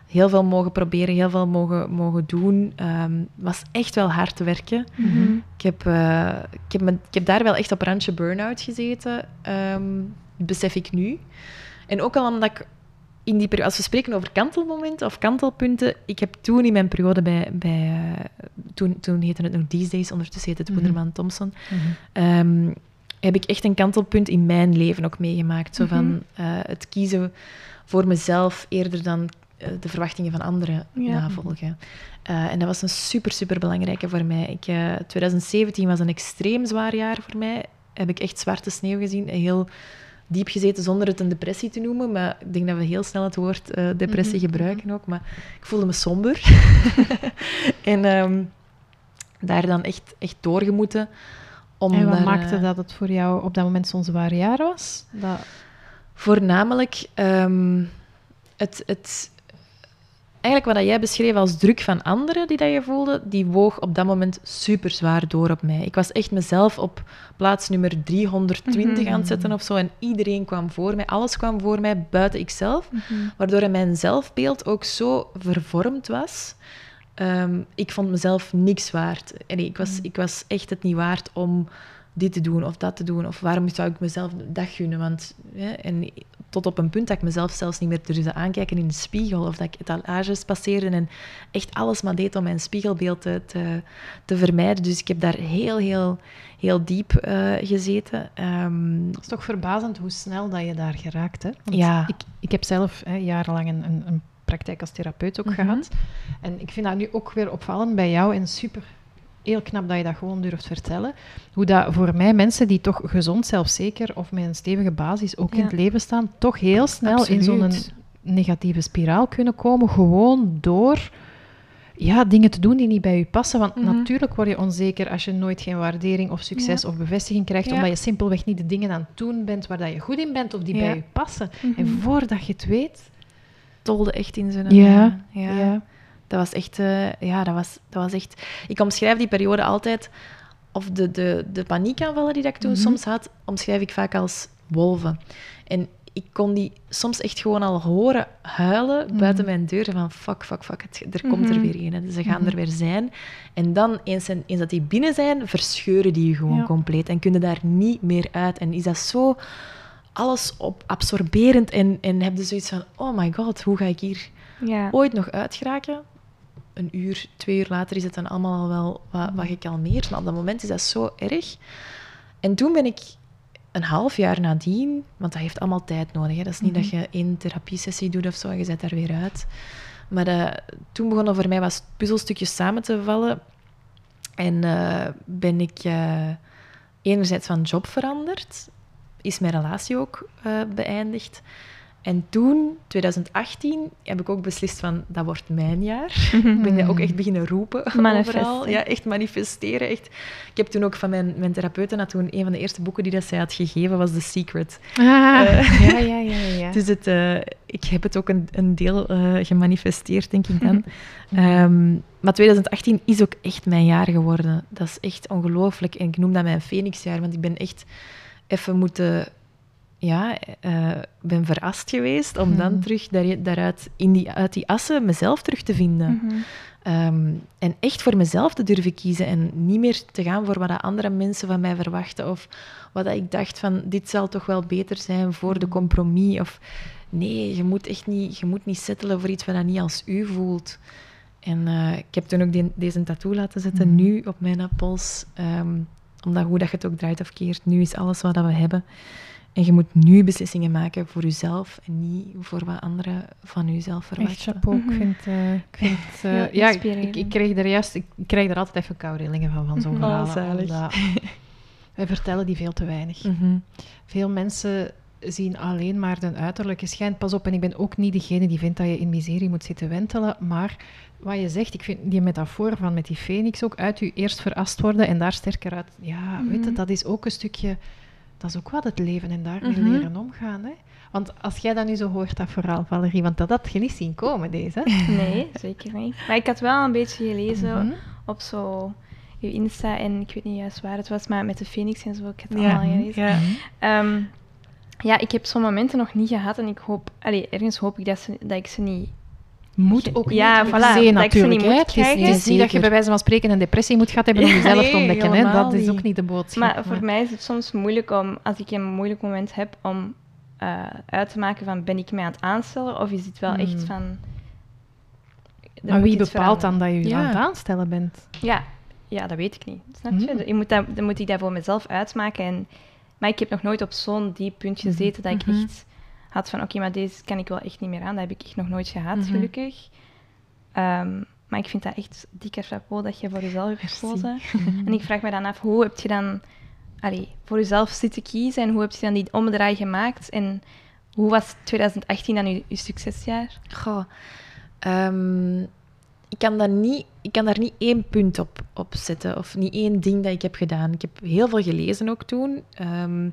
Heel veel mogen proberen, heel veel mogen, mogen doen. Ehm was echt wel hard te werken. Mhm. Ik heb, eh, ik, heb me- ik heb daar wel echt op randje burn-out gezeten, ehm, besef ik nu. En ook al omdat ik in die periode, als we spreken over kantelmomenten of kantelpunten, ik heb toen in mijn periode bij, bij eh, toen, toen heette het nog These Days, ondertussen heet het Mhm. Woenderman Thompson, Mhm. ehm, heb ik echt een kantelpunt in mijn leven ook meegemaakt. Zo Mhm. van eh, het kiezen voor mezelf eerder dan de verwachtingen van anderen Ja. navolgen. Eh, en dat was een super, super belangrijke voor mij. Ik, eh, 2017 was een extreem zwaar jaar voor mij. Heb ik echt zwarte sneeuw gezien. Heel diep gezeten zonder het een depressie te noemen. Maar ik denk dat we heel snel het woord eh, depressie Mhm, gebruiken ook. Maar ik voelde me somber. en ehm, daar dan echt, echt doorgemoeten. Om En wat daar, maakte eh, dat het voor jou op dat moment zo'n zwaar jaar was? Dat... Voornamelijk ehm, het, het, eigenlijk wat jij beschreef als druk van anderen die dat je voelde, die woog op dat moment super zwaar door op mij. Ik was echt mezelf op plaats nummer 320 Mhm. aan het zetten of zo en iedereen kwam voor mij, alles kwam voor mij buiten ikzelf, Mhm. waardoor mijn zelfbeeld ook zo vervormd was. Ehm, ik vond mezelf niks waard. En ik, was, ik was echt het niet waard om dit te doen of dat te doen. Of waarom zou ik mezelf dat gunnen? Want, hè, en tot op een punt dat ik mezelf zelfs niet meer durfde aankijken in de spiegel. Of dat ik etalages passeerde en echt alles maar deed om mijn spiegelbeeld te, te, te vermijden. Dus ik heb daar heel, heel, heel diep eh, gezeten. Ehm, Het is toch verbazend hoe snel dat je daar geraakt. Hè? Want Ja. ik, ik heb zelf hè, jarenlang een, een, een praktijk als therapeut ook Mhm. gehad. En ik vind dat nu ook weer opvallend bij jou en super heel knap dat je dat gewoon durft vertellen. Hoe dat voor mij mensen die toch gezond, zelfzeker of met een stevige basis ook in het leven staan, toch heel snel in zo'n negatieve spiraal kunnen komen, gewoon door ja, dingen te doen die niet bij je passen. Want Mhm. natuurlijk word je onzeker als je nooit geen waardering of succes Ja. of bevestiging krijgt, Ja. omdat je simpelweg niet de dingen aan het doen bent waar dat je goed in bent of die bij je passen. En Mhm. voordat je het weet... tolde echt in zijn... Ja, ja. Dat was echt, eh, ja, dat was, dat was echt. Ik omschrijf die periode altijd, of de, de, de paniekaanvallen die dat ik toen Mhm. soms had, omschrijf ik vaak als wolven. En ik kon die soms echt gewoon al horen huilen Mhm. buiten mijn deur. Van fuck, fuck, fuck, het, er komt er Mhm. weer een. hè. Ze gaan er weer zijn. En dan, eens, en- eens dat die binnen zijn, verscheuren die je gewoon Ja. compleet. En kunnen daar niet meer uit. En is dat zo alles op absorberend. En, en heb je zoiets van, oh my god, hoe ga ik hier Ja. ooit nog uitgeraken? Een uur, twee uur later is het dan allemaal al wel wat, wat gekalmeerd. Maar op dat moment is dat zo erg. En toen ben ik een half jaar nadien, want dat heeft allemaal tijd nodig. Hè. Dat is niet dat je één therapiesessie doet of zo en je zet daar weer uit. Maar eh, toen begonnen voor mij wat puzzelstukjes samen te vallen. En eh, ben ik eh, enerzijds van job veranderd, is mijn relatie ook beëindigd. En toen, 2018, heb ik ook beslist van, dat wordt mijn jaar. ik ben dat ook echt beginnen roepen overal. Ja, echt manifesteren. Echt. Ik heb toen ook van mijn, mijn therapeuten, had toen een van de eerste boeken die dat zij had gegeven, was The Secret. Ah, Eh, ja, ja, ja, ja. Dus het, eh, ik heb het ook een, een deel eh, gemanifesteerd, denk ik dan. Ehm, maar 2018 is ook echt mijn jaar geworden. Dat is echt ongelooflijk. En ik noem dat mijn Phoenixjaar, want ik ben echt even moeten... Ja, eh, ben verrast geweest om dan Mhm. terug daar, daaruit, in die, uit die assen mezelf terug te vinden. Mhm. Ehm, en echt voor mezelf te durven kiezen en niet meer te gaan voor wat andere mensen van mij verwachten of wat ik dacht van dit zal toch wel beter zijn voor de compromis of nee, je moet echt niet, je moet niet settelen voor iets wat dat niet als u voelt. En eh, ik heb toen ook deze tattoo laten zetten, Mhm. nu op mijn pols. Ehm, omdat hoe dat je het ook draait of keert, nu is alles wat dat we hebben. En je moet nu beslissingen maken voor jezelf en niet voor wat anderen van jezelf Echt verwachten. chapeau. Ik Mhm. vind, eh, ik vind eh, Heel ja, ik, inspirerend. ik, krijg er juist, ik, ik krijg er altijd even koude rillingen van, van zo'n Mhm. verhalen. Oh, zalig. omdat wij vertellen die veel te weinig. Mhm. Veel mensen zien alleen maar de uiterlijke schijn. Pas op, en ik ben ook niet degene die vindt dat je in miserie moet zitten wentelen. Maar wat je zegt, ik vind die metafoor van met die phoenix ook uit je eerst verrast worden en daar sterker uit. Ja, weet je, dat is ook een stukje. Dat is ook wat het leven en daarmee Mhm. leren omgaan. Hè? Want als jij dat nu zo hoort, dat verhaal, Valerie, want dat had je niet zien komen, deze. Nee, zeker niet. Maar ik had wel een beetje gelezen Mhm. op zo je Insta en ik weet niet juist waar het was, maar met de Phoenix en zo, ik heb het Ja, allemaal gelezen. ja. Ehm, ja, ik heb zo'n momenten nog niet gehad en ik hoop, allee, ergens hoop ik dat, ze, dat ik ze niet... Moet ook Ja, niet voilà, dat ik natuurlijk. niet Het is, is niet dat je bij wijze van spreken een depressie moet gehad hebben om jezelf te ontdekken. Hè. Dat is ook niet. de boodschap. Maar voor mij is het soms moeilijk om, als ik een moeilijk moment heb, om eh, uit te maken van ben ik mij aan het aanstellen of is het wel echt Hmm. van... Maar wie bepaalt dan dat je je Ja. aan het aanstellen bent? Ja, ja, dat weet ik niet. Snap je? Hmm. Je moet dat, dan moet ik dat voor mezelf uitmaken. En, maar ik heb nog nooit op zo'n diep punt gezeten dat ik Mhm. echt had van oké, maar deze kan ik wel echt niet meer aan. Dat heb ik echt nog nooit gehad, Mhm. gelukkig. Ehm, maar ik vind dat echt dikke chapeau dat je voor jezelf hebt gekozen. En ik vraag me dan af, hoe heb je dan allee, voor jezelf zitten kiezen en hoe heb je dan die omdraai gemaakt? En hoe was 2018 dan je, je succesjaar? Goh, ehm, ik, kan daar niet, ik kan daar niet één punt op, op zetten of niet één ding dat ik heb gedaan. Ik heb heel veel gelezen ook toen. Ehm,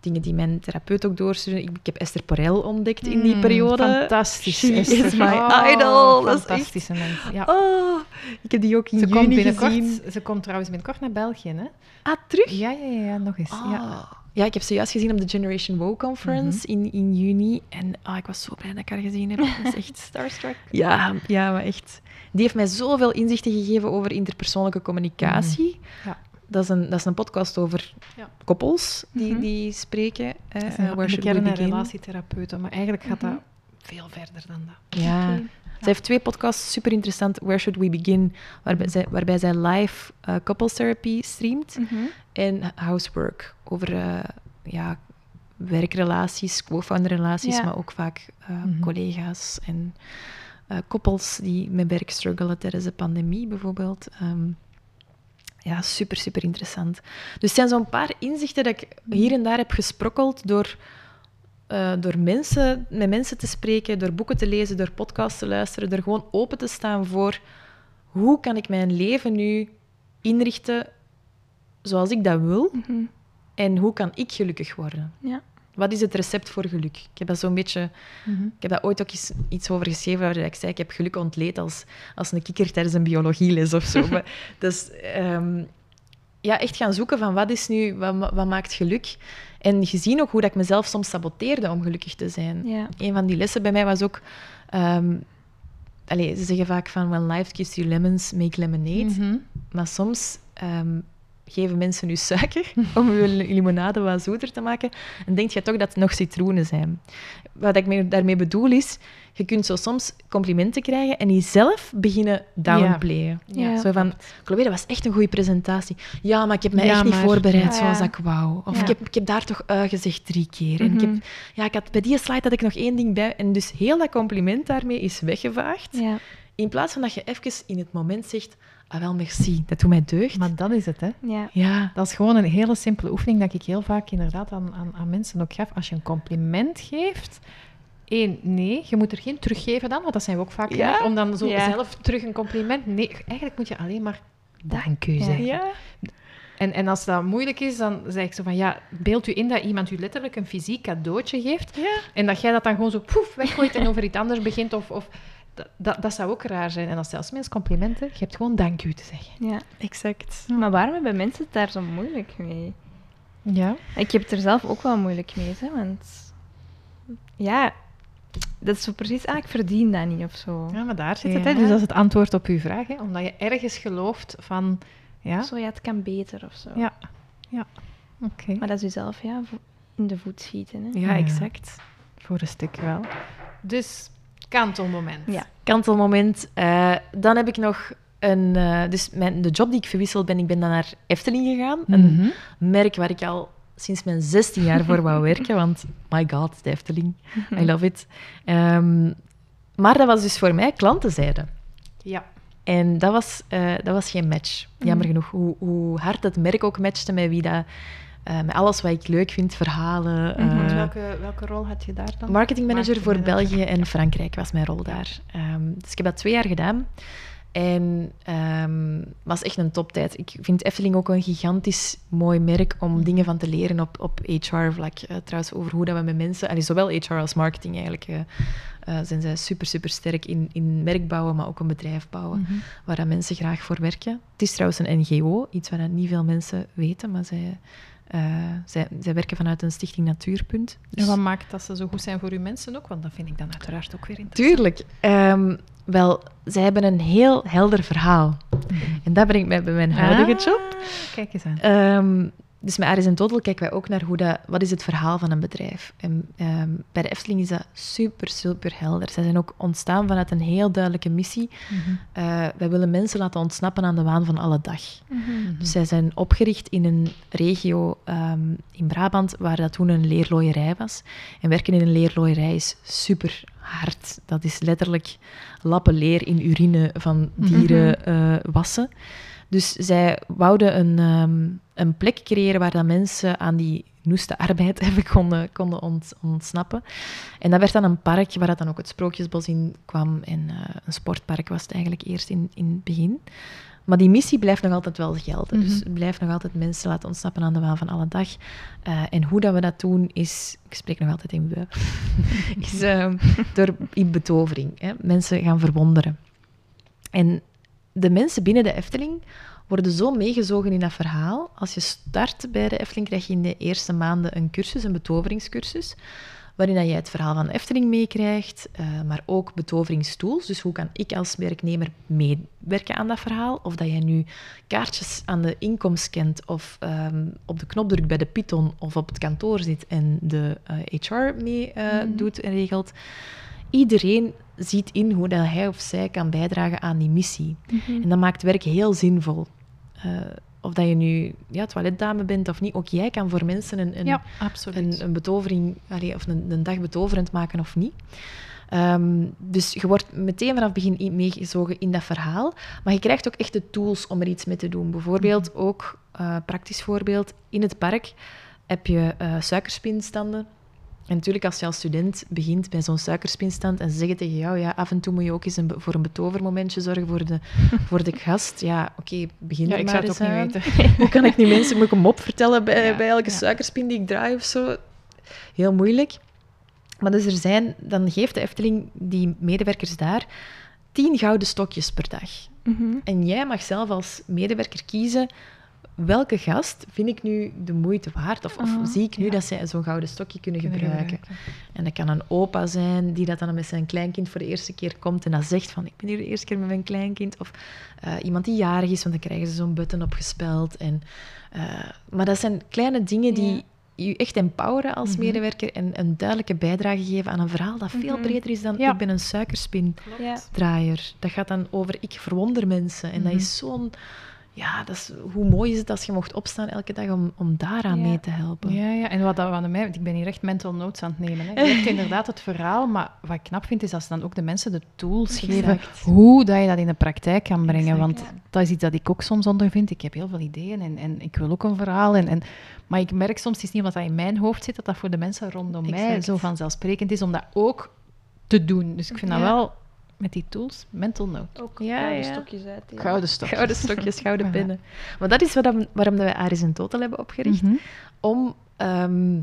dingen die mijn therapeut ook doorstuurde. Ik, ik heb Esther Porel ontdekt in die Mm, periode. Fantastisch. She Esther. is my Oh, idol. Echt- Fantastische mens. Ja. Oh, ik heb die ook in Ze komt, juni binnenkort, gezien. ze komt trouwens binnenkort naar België, hè? Ah, terug? Ja, ja, ja, ja, nog eens. Ah. Ja. Ja, ik heb ze juist gezien op de Generation Wow Conference in, in juni. En ah, ik was zo blij dat ik haar gezien heb. Dat is echt Starstruck. Ja, ja, maar echt. Die heeft mij zoveel inzichten gegeven over interpersoonlijke communicatie. Ja. Dat, is een, dat is een podcast over Ja. koppels die, Mhm. die spreken. eh, we kern een begin? relatietherapeut, maar eigenlijk gaat Mhm. dat veel verder dan dat. Ja. Ze heeft twee podcasts, super interessant. Where Should We Begin? Waarbij zij, waarbij zij live eh, couples therapy streamt. Mhm. En housework, over eh, ja, werkrelaties, co-founder relaties, Ja. maar ook vaak eh, Mhm. collega's en eh, koppels die met werk struggelen tijdens de pandemie bijvoorbeeld. Ehm, ja, super, super interessant. Dus het zijn zo'n paar inzichten dat ik hier en daar heb gesprokkeld door, eh, door mensen, met mensen te spreken, door boeken te lezen, door podcasts te luisteren, door gewoon open te staan voor hoe kan ik mijn leven nu inrichten zoals ik dat wil Mhm. en hoe kan ik gelukkig worden? Ja. Wat is het recept voor geluk? Ik heb dat zo'n beetje... Ik heb daar ooit ook eens iets over geschreven, waar ik zei, ik heb geluk ontleed als, als een kikker tijdens een biologieles of zo. maar, dus, ehm, ja, echt gaan zoeken van wat is nu, wat, wat maakt geluk. En gezien ook hoe dat ik mezelf soms saboteerde om gelukkig te zijn. Ja. Een van die lessen bij mij was ook... ehm, allee, ze zeggen vaak van, when life gives you lemons, make lemonade. Mhm. Maar soms ehm, geven mensen u suiker om uw limonade wat zoeter te maken. En denk je toch dat het nog citroenen zijn. Wat ik me- daarmee bedoel is, je kunt zo soms complimenten krijgen en die zelf beginnen downplayen. Ja. Zo van, Chloe, dat was echt een goede presentatie. Ja, maar ik heb me Ja, echt niet voorbereid Ja. zoals ik wou. Of Ja. ik, heb, ik heb daar toch uh gezegd drie keer. En ik Mhm. heb, ja, ik had, bij die slide had ik nog één ding bij. En dus heel dat compliment daarmee is weggevaagd. Ja. In plaats van dat je even in het moment zegt, ah wel, merci, dat doet mij deugd. Maar dat is het, hè. Ja. ja, Dat is gewoon een hele simpele oefening dat ik heel vaak inderdaad aan, aan, aan mensen ook gaf. Als je een compliment geeft, één, nee, je moet er geen teruggeven dan, want dat zijn we ook vaak Ja. om dan zo Ja. zelf terug een compliment... Nee, eigenlijk moet je alleen maar dank u zeggen. ja. En, en als dat moeilijk is, dan zeg ik zo van, ja, beeld u in dat iemand u letterlijk een fysiek cadeautje geeft ja. en dat jij dat dan gewoon zo poef weggooit en over iets anders begint of... of dat, dat, dat zou ook raar zijn. En als zelfs mensen complimenten, je hebt gewoon dank u te zeggen. ja. Exact. Maar waarom hebben mensen het daar zo moeilijk mee? Ja. Ik heb het er zelf ook wel moeilijk mee, hè, want... Ja, dat is zo precies... Ah, ik verdien dat niet, of zo. Ja, maar daar zit het. Ja. Hè? Dus dat is het antwoord op uw vraag. Hè? Omdat je ergens gelooft van... Ja, Zo, ja, het kan beter, of zo. ja, ja. Oké. Maar dat is jezelf, ja, in de voet schieten, hè. Ja. exact. Voor een stuk wel. Dus, kantelmoment. Ja. Kantelmoment. Eh, dan heb ik nog een... eh, dus mijn, de job die ik verwisseld ben, ik ben dan naar Efteling gegaan. Een Mhm. merk waar ik al sinds mijn 16 jaar voor wou werken. Want, my god, de Efteling. I love it. Ehm, maar dat was dus voor mij klantenzijde. Ja. En dat was, eh, dat was geen match. Jammer genoeg. Hoe, hoe hard het merk ook matchte met wie dat... eh, met alles wat ik leuk vind, verhalen. eh, Want welke, welke rol had je daar dan? Marketingmanager voor. België en Frankrijk was mijn rol daar. Ehm, dus ik heb dat twee jaar gedaan. En ehm was echt een toptijd. Ik vind Efteling ook een gigantisch mooi merk om dingen van te leren op, op HR-vlak. Eh, trouwens, over hoe dat we met mensen... allee, zowel HR als marketing eigenlijk... eh, eh, zijn zij super, super sterk in, in merk bouwen, maar ook een bedrijf bouwen, Mhm. waar dat mensen graag voor werken. Het is trouwens een NGO, iets wat dat niet veel mensen weten, maar zij, eh, zij, zij werken vanuit een stichting Natuurpunt. Dus- En wat maakt dat ze zo goed zijn voor uw mensen ook? Want dat vind ik dan uiteraard ook weer interessant. Tuurlijk. Ehm, wel, zij hebben een heel helder verhaal. En dat brengt mij bij mijn huidige Ah, job. Kijk eens aan. Ehm, dus met Aris in Total kijken wij ook naar hoe dat, wat is het verhaal van een bedrijf. En ehm, bij de Efteling is dat super, super helder. Zij zijn ook ontstaan vanuit een heel duidelijke missie. Mhm. Eh, wij willen mensen laten ontsnappen aan de waan van alle dag. Mhm. Dus zij zijn opgericht in een regio ehm, in Brabant waar dat toen een leerlooierij was. En werken in een leerlooierij is super hard. Dat is letterlijk lappen leer in urine van dieren eh, wassen. Dus zij wouden een, ehm, een plek creëren waar dat mensen aan die noeste arbeid even konden, konden ont- ontsnappen. En dat werd dan een park waar dat dan ook het Sprookjesbos in kwam. En eh, een sportpark was het eigenlijk eerst in, in het begin. Maar die missie blijft nog altijd wel gelden. Dus het blijft nog altijd mensen laten ontsnappen aan de waan van alle dag. Eh, en hoe dat we dat doen is... Ik spreek nog altijd in we. is ehm, door in betovering. Hè. Mensen gaan verwonderen. En de mensen binnen de Efteling worden zo meegezogen in dat verhaal. Als je start bij de Efteling, krijg je in de eerste maanden een cursus, een betoveringscursus, waarin dat je het verhaal van de Efteling meekrijgt, eh, maar ook betoveringstools. Dus hoe kan ik als werknemer meewerken aan dat verhaal? Of dat jij nu kaartjes aan de inkomst scant of ehm, op de knop drukt bij de Python of op het kantoor zit en de eh, HR mee eh, doet en regelt. Iedereen ziet in hoe dat hij of zij kan bijdragen aan die missie. En dat maakt werk heel zinvol. Eh, of dat je nu ja, toiletdame bent of niet, ook jij kan voor mensen een, een, Ja, een, een betovering, allee, of een, een dag betoverend maken of niet. Ehm, dus je wordt meteen vanaf het begin in- meegezogen in dat verhaal. Maar je krijgt ook echt de tools om er iets mee te doen. Bijvoorbeeld ook, eh, praktisch voorbeeld, in het park heb je eh, suikerspinstanden. En natuurlijk, als je als student begint bij zo'n suikerspinstand en ze zeggen tegen jou, ja, af en toe moet je ook eens een, voor een betovermomentje zorgen voor de, voor de gast. Ja, oké, begin ja, er ik maar zou het ook eens niet aan. weten. Hoe kan ik nu mensen, moet ik een mop vertellen bij, Ja, bij elke ja. suikerspin die ik draai of zo? Heel moeilijk. Maar dus er zijn, dan geeft de Efteling die medewerkers daar tien gouden stokjes per dag. Mhm. En jij mag zelf als medewerker kiezen welke gast vind ik nu de moeite waard? Of, of Ah, zie ik nu ja. dat zij zo'n gouden stokje kunnen, Kunnen gebruiken? En dat kan een opa zijn die dat dan met zijn kleinkind voor de eerste keer komt en dat zegt van ik ben hier de eerste keer met mijn kleinkind. Of eh, iemand die jarig is, want dan krijgen ze zo'n button opgespeld. En, eh, maar dat zijn kleine dingen die Ja. je echt empoweren als Mhm. medewerker en een duidelijke bijdrage geven aan een verhaal dat veel Mhm. breder is dan Ja. ik ben een suikerspin Ja. draaier. Dat gaat dan over ik verwonder mensen. En dat Mhm. is zo'n... Ja, dat is, hoe mooi is het als je mocht opstaan elke dag om, om daaraan Ja. mee te helpen. Ja, ja, en wat, dat, wat mij, ik ben hier echt mental notes aan het nemen. Hè. Je hebt inderdaad het verhaal, maar wat ik knap vind, is als ze dan ook de mensen de tools geven Exact. hoe dat je dat in de praktijk kan brengen. Exact. Want dat is iets dat ik ook soms ondervind. Ik heb heel veel ideeën en, en ik wil ook een verhaal. En, en, maar ik merk soms, het is niet wat dat in mijn hoofd zit, dat dat voor de mensen rondom mij zo vanzelfsprekend is om dat ook te doen. Dus ik vind dat wel, met die tools, mental note. Ook Ja, gouden ja. stokjes uit. ja. Gouden stokjes. Gouden stokjes, gouden pinnen. Maar dat is waarom, waarom dat wij Aris in Total hebben opgericht. Mhm. Om ehm,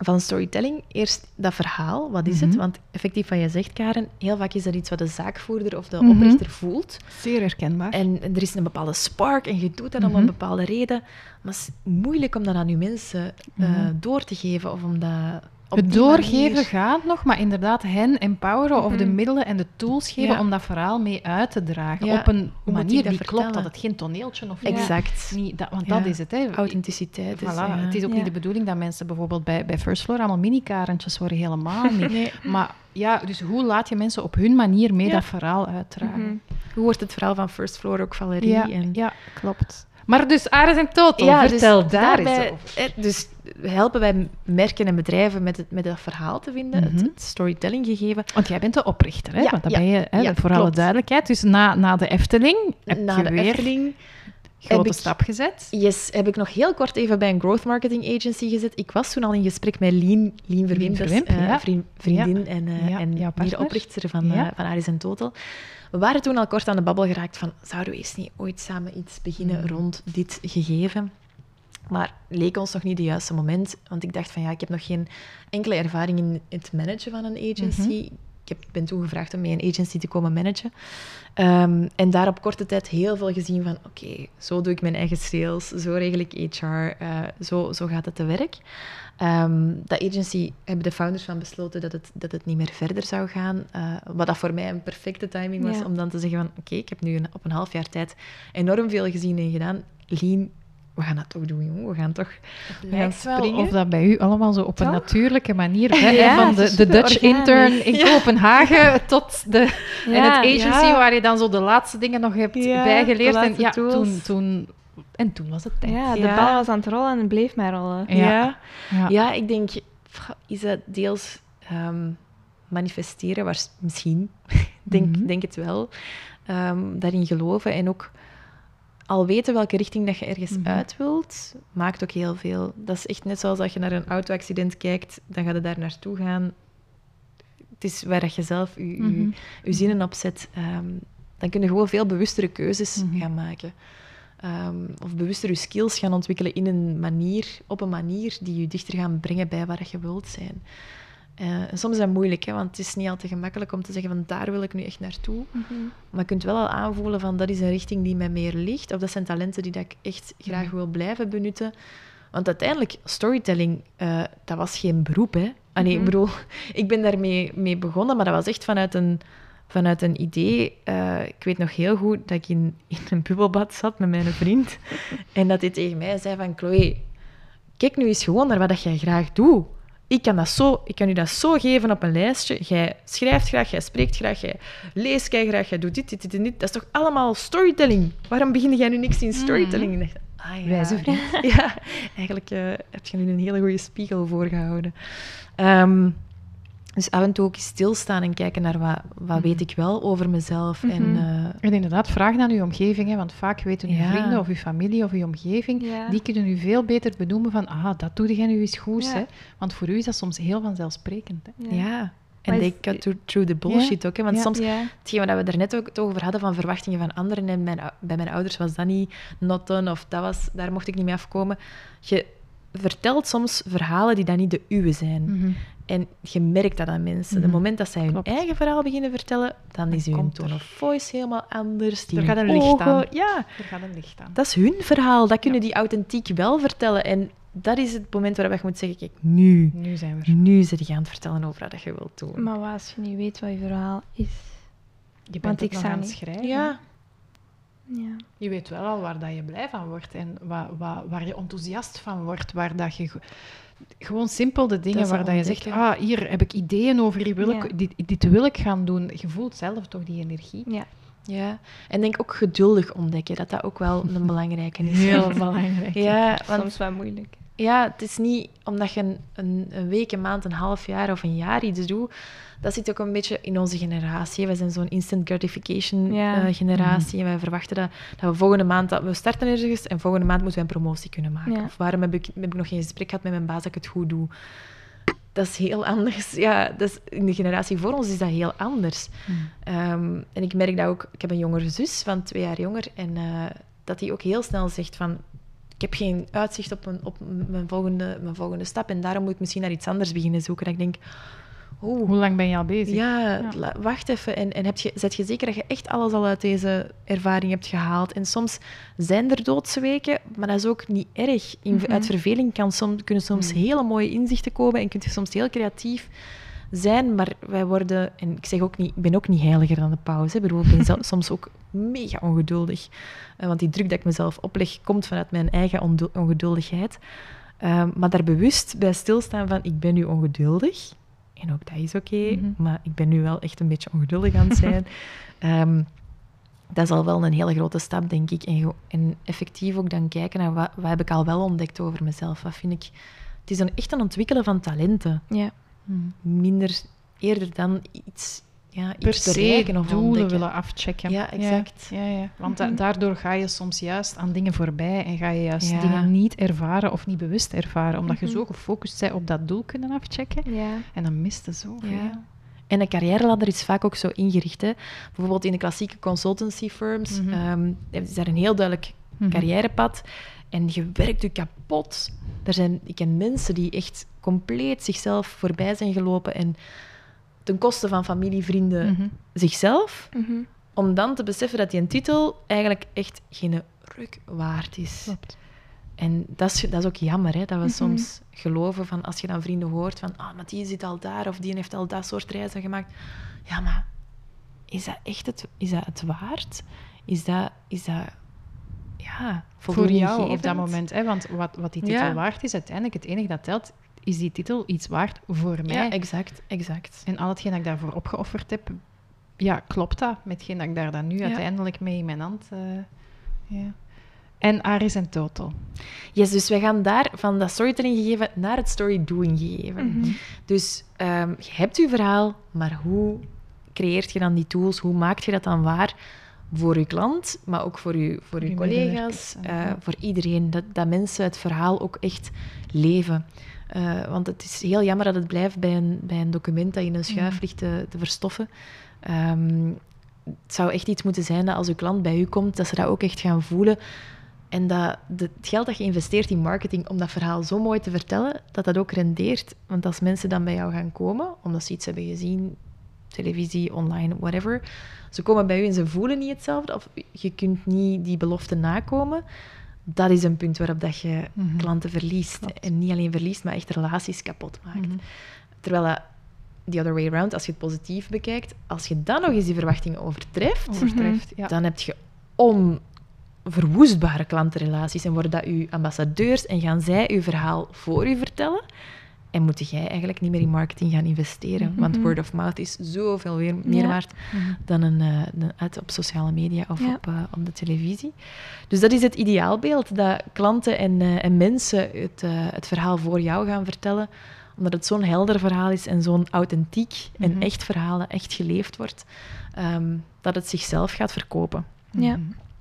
van storytelling eerst dat verhaal, wat is Mhm. het? Want effectief wat je zegt, Karen, heel vaak is dat iets wat de zaakvoerder of de Mhm. oprichter voelt. Zeer herkenbaar. En, en er is een bepaalde spark en je doet dat om Mhm. een bepaalde reden. Maar het is moeilijk om dat aan je mensen eh, Mhm. door te geven of om dat het doorgeven manier- gaat nog, maar inderdaad hen empoweren of de Mhm. middelen en de tools geven Ja. om dat verhaal mee uit te dragen. Ja, Op een hoe manier die klopt, dat het geen toneeltje of. Exact. niet. Dat, want dat is het. Hè. Authenticiteit. Voilà. Het is ook niet de bedoeling dat mensen bijvoorbeeld bij, bij First Floor allemaal mini-karentjes worden, helemaal niet. Nee. Maar ja, dus hoe laat je mensen op hun manier mee dat verhaal uitdragen? Mhm. Hoe wordt het verhaal van First Floor ook Valerie? Ja, en... ja, klopt. Maar dus Ares en Total, Ja, vertel dus daar eens over. eh, Dus helpen wij merken en bedrijven met, het, met dat verhaal te vinden, Mhm. het, het storytelling gegeven. Want jij bent de oprichter, hè? Ja, Want dat ja, ben je, hè, ja, voor alle duidelijkheid. Dus na, na de Efteling heb Na je de weer Efteling grote ik- stap gezet. yes, heb ik nog heel kort even bij een growth marketing agency gezet. Ik was toen al in gesprek met Lien, Lien Verwimp, dat is, Verwimp, eh, ja. vriend- vriendin en, Ja, en medeoprichter van, eh, van Aris en Total. We waren toen al kort aan de babbel geraakt van, zouden we eens niet ooit samen iets beginnen Mm. rond dit gegeven? Maar leek ons nog niet het juiste moment, want ik dacht van ja, ik heb nog geen enkele ervaring in het managen van een agency. Mhm. Ik heb, ben toen gevraagd om mee een agency te komen managen. Ehm, en daar op korte tijd heel veel gezien van, oké, zo doe ik mijn eigen sales, zo regel ik HR, eh, zo, zo gaat het te werk. Ehm dat agency hebben de founders van besloten dat het, dat het niet meer verder zou gaan. eh, wat dat voor mij een perfecte timing was Ja. om dan te zeggen van, oké, ik heb nu een, op een half jaar tijd enorm veel gezien en gedaan. Lean, we gaan dat toch doen, jongen. We gaan toch we gaan lijkt wel springen. of dat bij u allemaal zo op een natuurlijke manier... Hè, Ja, van de, de Dutch organisch. intern in Kopenhagen tot de, en Ja, het agency ja. waar je dan zo de laatste dingen nog hebt Ja, bijgeleerd. En, ja, tools. toen, toen, en toen was het tijd. Ja, de Ja. bal was aan het rollen en bleef maar rollen. Ja. Ja. Ja. Ja, ik denk, is dat deels ehm, manifesteren? Waars, misschien. denk, Mhm. denk het wel. Ehm, daarin geloven en ook al weten welke richting dat je ergens Mhm. uit wilt, maakt ook heel veel. Dat is echt net zoals als je naar een auto-accident kijkt, dan ga je daar naartoe gaan. Het is waar dat je zelf je, Mhm. je zinnen op zet. ehm, dan kun je gewoon veel bewustere keuzes Mhm. gaan maken. Ehm, of bewuster je skills gaan ontwikkelen in een manier, op een manier die je dichter gaan brengen bij waar je wilt zijn. Eh, en soms is dat moeilijk, hè, want het is niet altijd gemakkelijk om te zeggen van daar wil ik nu echt naartoe. Mhm. Maar je kunt wel al aanvoelen van dat is een richting die mij meer ligt. Of dat zijn talenten die dat ik echt graag Mhm. wil blijven benutten. Want uiteindelijk, storytelling, eh, dat was geen beroep. Hè? Ah, nee, Mhm. ik bedoel, ik ben daarmee mee begonnen, maar dat was echt vanuit een, vanuit een idee. Eh, ik weet nog heel goed dat ik in, in een bubbelbad zat met mijn vriend. en dat hij tegen mij zei van, Chloe, kijk nu eens gewoon naar wat dat jij graag doet. Ik kan, dat zo, ik kan u dat zo geven op een lijstje. Jij schrijft graag, jij spreekt graag, jij leest kei graag, jij doet dit, dit, dit en dit. Dat is toch allemaal storytelling? Waarom begin jij nu niks in storytelling? Dacht, ah ja. Wijze vriend. Ja, eigenlijk eh, heb je nu een hele goede spiegel voorgehouden. Ehm, dus af en toe ook eens stilstaan en kijken naar wat, wat weet ik wel over mezelf. En, Mhm. eh, En inderdaad, vraag aan uw omgeving, hè, want vaak weten uw Ja. vrienden of uw familie of uw omgeving, Ja. die kunnen u veel beter benoemen van, ah, dat doe jij nu eens goed, Ja. hè. Want voor u is dat soms heel vanzelfsprekend. Hè. ja. En they cut through, through the bullshit ook. Hè? Want soms. Hetgeen waar we er net ook het over hadden van verwachtingen van anderen. En mijn, bij mijn ouders was dat niet not done, of dat was, daar mocht ik niet mee afkomen. Je, vertelt soms verhalen die dan niet de uwe zijn. Mhm. En je merkt dat aan mensen. Mhm. Het moment dat zij hun Klopt. eigen verhaal beginnen vertellen, dan is hun komt tone of voice helemaal anders. Die Er gaat een licht aan. Ja, Er gaat een licht aan. dat is hun verhaal. Dat kunnen die authentiek wel vertellen. En dat is het moment waarop je moet zeggen, kijk, nu, Nu zijn we er. nu zit je aan het vertellen over wat je wilt doen. Maar wat als je niet weet wat je verhaal is? Je bent Want het ik aan het niet- schrijven. ja, Ja. Je weet wel al waar dat je blij van wordt en wa- wa- waar je enthousiast van wordt. Waar dat je ge- gewoon simpel de dingen Dat waar dat je zegt, ah, hier heb ik ideeën over, hier wil Ja. ik, dit, dit wil ik gaan doen. Je voelt zelf toch die energie. ja. ja. En denk ook geduldig ontdekken, dat dat ook wel een belangrijke is. Heel belangrijk. Ja, want Soms wel moeilijk. Ja, het is niet omdat je een, een, een week, een maand, een half jaar of een jaar iets doet. Dat zit ook een beetje in onze generatie. Wij zijn zo'n instant gratification Ja. eh, generatie. En wij verwachten dat, dat we volgende maand... Dat we starten ergens en volgende maand moeten we een promotie kunnen maken. Ja. Of waarom heb ik, heb ik nog geen gesprek gehad met mijn baas dat ik het goed doe? Dat is heel anders. Ja, dat is, in de generatie voor ons is dat heel anders. Ehm, en ik merk dat ook... Ik heb een jongere zus van twee jaar jonger. En eh, dat die ook heel snel zegt van... Ik heb geen uitzicht op, mijn, op mijn, volgende, mijn volgende stap. En daarom moet ik misschien naar iets anders beginnen zoeken. Dat ik denk... Hoe lang ben je al bezig? ja, wacht even. En, en heb je, zet je zeker dat je echt alles al uit deze ervaring hebt gehaald? En soms zijn er doodse weken, maar dat is ook niet erg. In, Mhm. Uit verveling kan soms, kunnen soms hele mooie inzichten komen en kun je soms heel creatief zijn. Maar wij worden, en ik zeg ook niet, ik ben ook niet heiliger dan de pauze. Ik bedoel, ik ben zelf, soms ook mega ongeduldig. Eh, want die druk dat ik mezelf opleg, komt vanuit mijn eigen ongeduldigheid. Ehm, maar daar bewust bij stilstaan van, ik ben nu ongeduldig. En ook dat is oké, Mhm. maar ik ben nu wel echt een beetje ongeduldig aan het zijn. Ehm, dat is al wel een hele grote stap, denk ik. En, en effectief ook dan kijken naar wat, wat heb ik al wel ontdekt over mezelf. Wat vind ik... Het is een, echt een ontwikkelen van talenten. Ja. Minder eerder dan iets, ja, Per iets bereiken of doelen ontdekken. willen afchecken. Ja, exact. Ja, ja, ja. Want da- Mhm. daardoor ga je soms juist aan dingen voorbij en ga je juist Ja. dingen niet ervaren of niet bewust ervaren, omdat Mhm. je zo gefocust bent op dat doel kunnen afchecken. Ja. En dan mist je zoveel. Ja. En een carrièreladder is vaak ook zo ingericht. Hè. Bijvoorbeeld in de klassieke consultancy firms Mhm. ehm, is daar een heel duidelijk Mhm. carrièrepad. En je werkt je kapot. Er zijn, ik ken mensen die echt compleet zichzelf voorbij zijn gelopen en ten koste van familie, vrienden, Mhm. zichzelf, Mhm. om dan te beseffen dat die een titel eigenlijk echt geen ruk waard is. Klopt. En dat is, dat is ook jammer, hè, dat we Mhm. soms geloven van als je dan vrienden hoort van ah, maar die zit al daar of die heeft al dat soort reizen gemaakt. Ja, maar is dat echt het, is dat het waard? Is dat, is dat ja, Voor jou op dat moment. Hè? Want wat, wat die titel Ja. waard is, uiteindelijk het enige dat telt, is die titel iets waard voor mij. Ja, exact, exact. En al hetgeen dat ik daarvoor opgeofferd heb, ja, klopt dat met hetgeen dat ik daar dan nu Ja. uiteindelijk mee in mijn hand... ja. En Aris en Total. Yes, dus wij gaan daar van dat storytelling gegeven naar het story-doing gegeven. Mhm. Dus ehm, je hebt je verhaal, maar hoe creëert je dan die tools? Hoe maak je dat dan waar voor je klant, maar ook voor je, voor Je collega's, eh, ja. voor iedereen? Dat, dat mensen het verhaal ook echt leven. Eh, want het is heel jammer dat het blijft bij een, bij een document dat je in een schuif ligt te, te verstoffen. Ehm, het zou echt iets moeten zijn dat als uw klant bij u komt, dat ze dat ook echt gaan voelen. En dat de- het geld dat je investeert in marketing om dat verhaal zo mooi te vertellen, dat dat ook rendeert. Want als mensen dan bij jou gaan komen, omdat ze iets hebben gezien, televisie, online, whatever, ze komen bij u en ze voelen niet hetzelfde, of je kunt niet die belofte nakomen, dat is een punt waarop dat je Mhm. klanten verliest. Klopt. En niet alleen verliest, maar echt relaties kapot maakt. Mhm. Terwijl dat the other way around, als je het positief bekijkt, als je dan nog eens die verwachtingen overtreft, Overtreft, ja. dan heb je onverwoestbare klantenrelaties en worden dat uw ambassadeurs en gaan zij uw verhaal voor u vertellen. En moet jij eigenlijk niet meer in marketing gaan investeren, want Mhm. word of mouth is zoveel weer, meer Ja. waard Mhm. dan een, eh, een ad op sociale media of Ja. op, eh, op de televisie. Dus dat is het ideaalbeeld, dat klanten en, eh, en mensen het, eh, het verhaal voor jou gaan vertellen, omdat het zo'n helder verhaal is en zo'n authentiek en Mhm. echt verhaal dat echt geleefd wordt, ehm, dat het zichzelf gaat verkopen. Ja.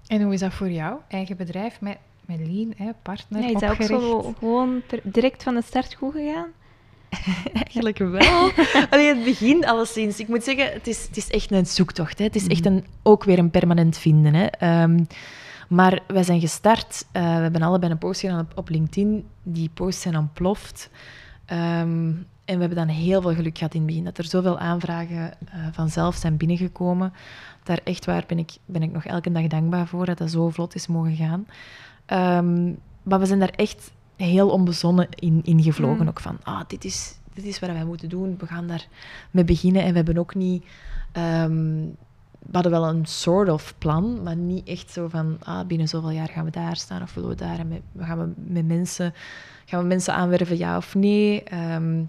En hoe is dat voor jou? Eigen bedrijf met, met Lean, hè, partner, Ja, is dat ook zo gewoon ter- direct van de start goed gegaan? Eigenlijk wel. Alleen het begin alleszins. Ik moet zeggen, het is, het is echt een zoektocht. Hè. Het is echt een, ook weer een permanent vinden. Hè. Ehm, Maar wij zijn gestart. eh, we hebben allebei een post gedaan op, op LinkedIn. Die posts zijn ontploft. Ehm, en we hebben dan heel veel geluk gehad in het begin. Dat er zoveel aanvragen eh, vanzelf zijn binnengekomen. Daar echt waar ben ik, ben ik nog elke dag dankbaar voor dat dat zo vlot is mogen gaan. Ehm, maar we zijn daar echt heel onbezonnen in, in gevlogen. Mm. Ook van, ah, dit is, dit is wat wij moeten doen. We gaan daar mee beginnen. En we hebben ook niet... ehm, we hadden wel een sort of plan, maar niet echt zo van, ah, binnen zoveel jaar gaan we daar staan of willen we daar. En we gaan we met mensen, gaan we mensen aanwerven, ja of nee. Ehm,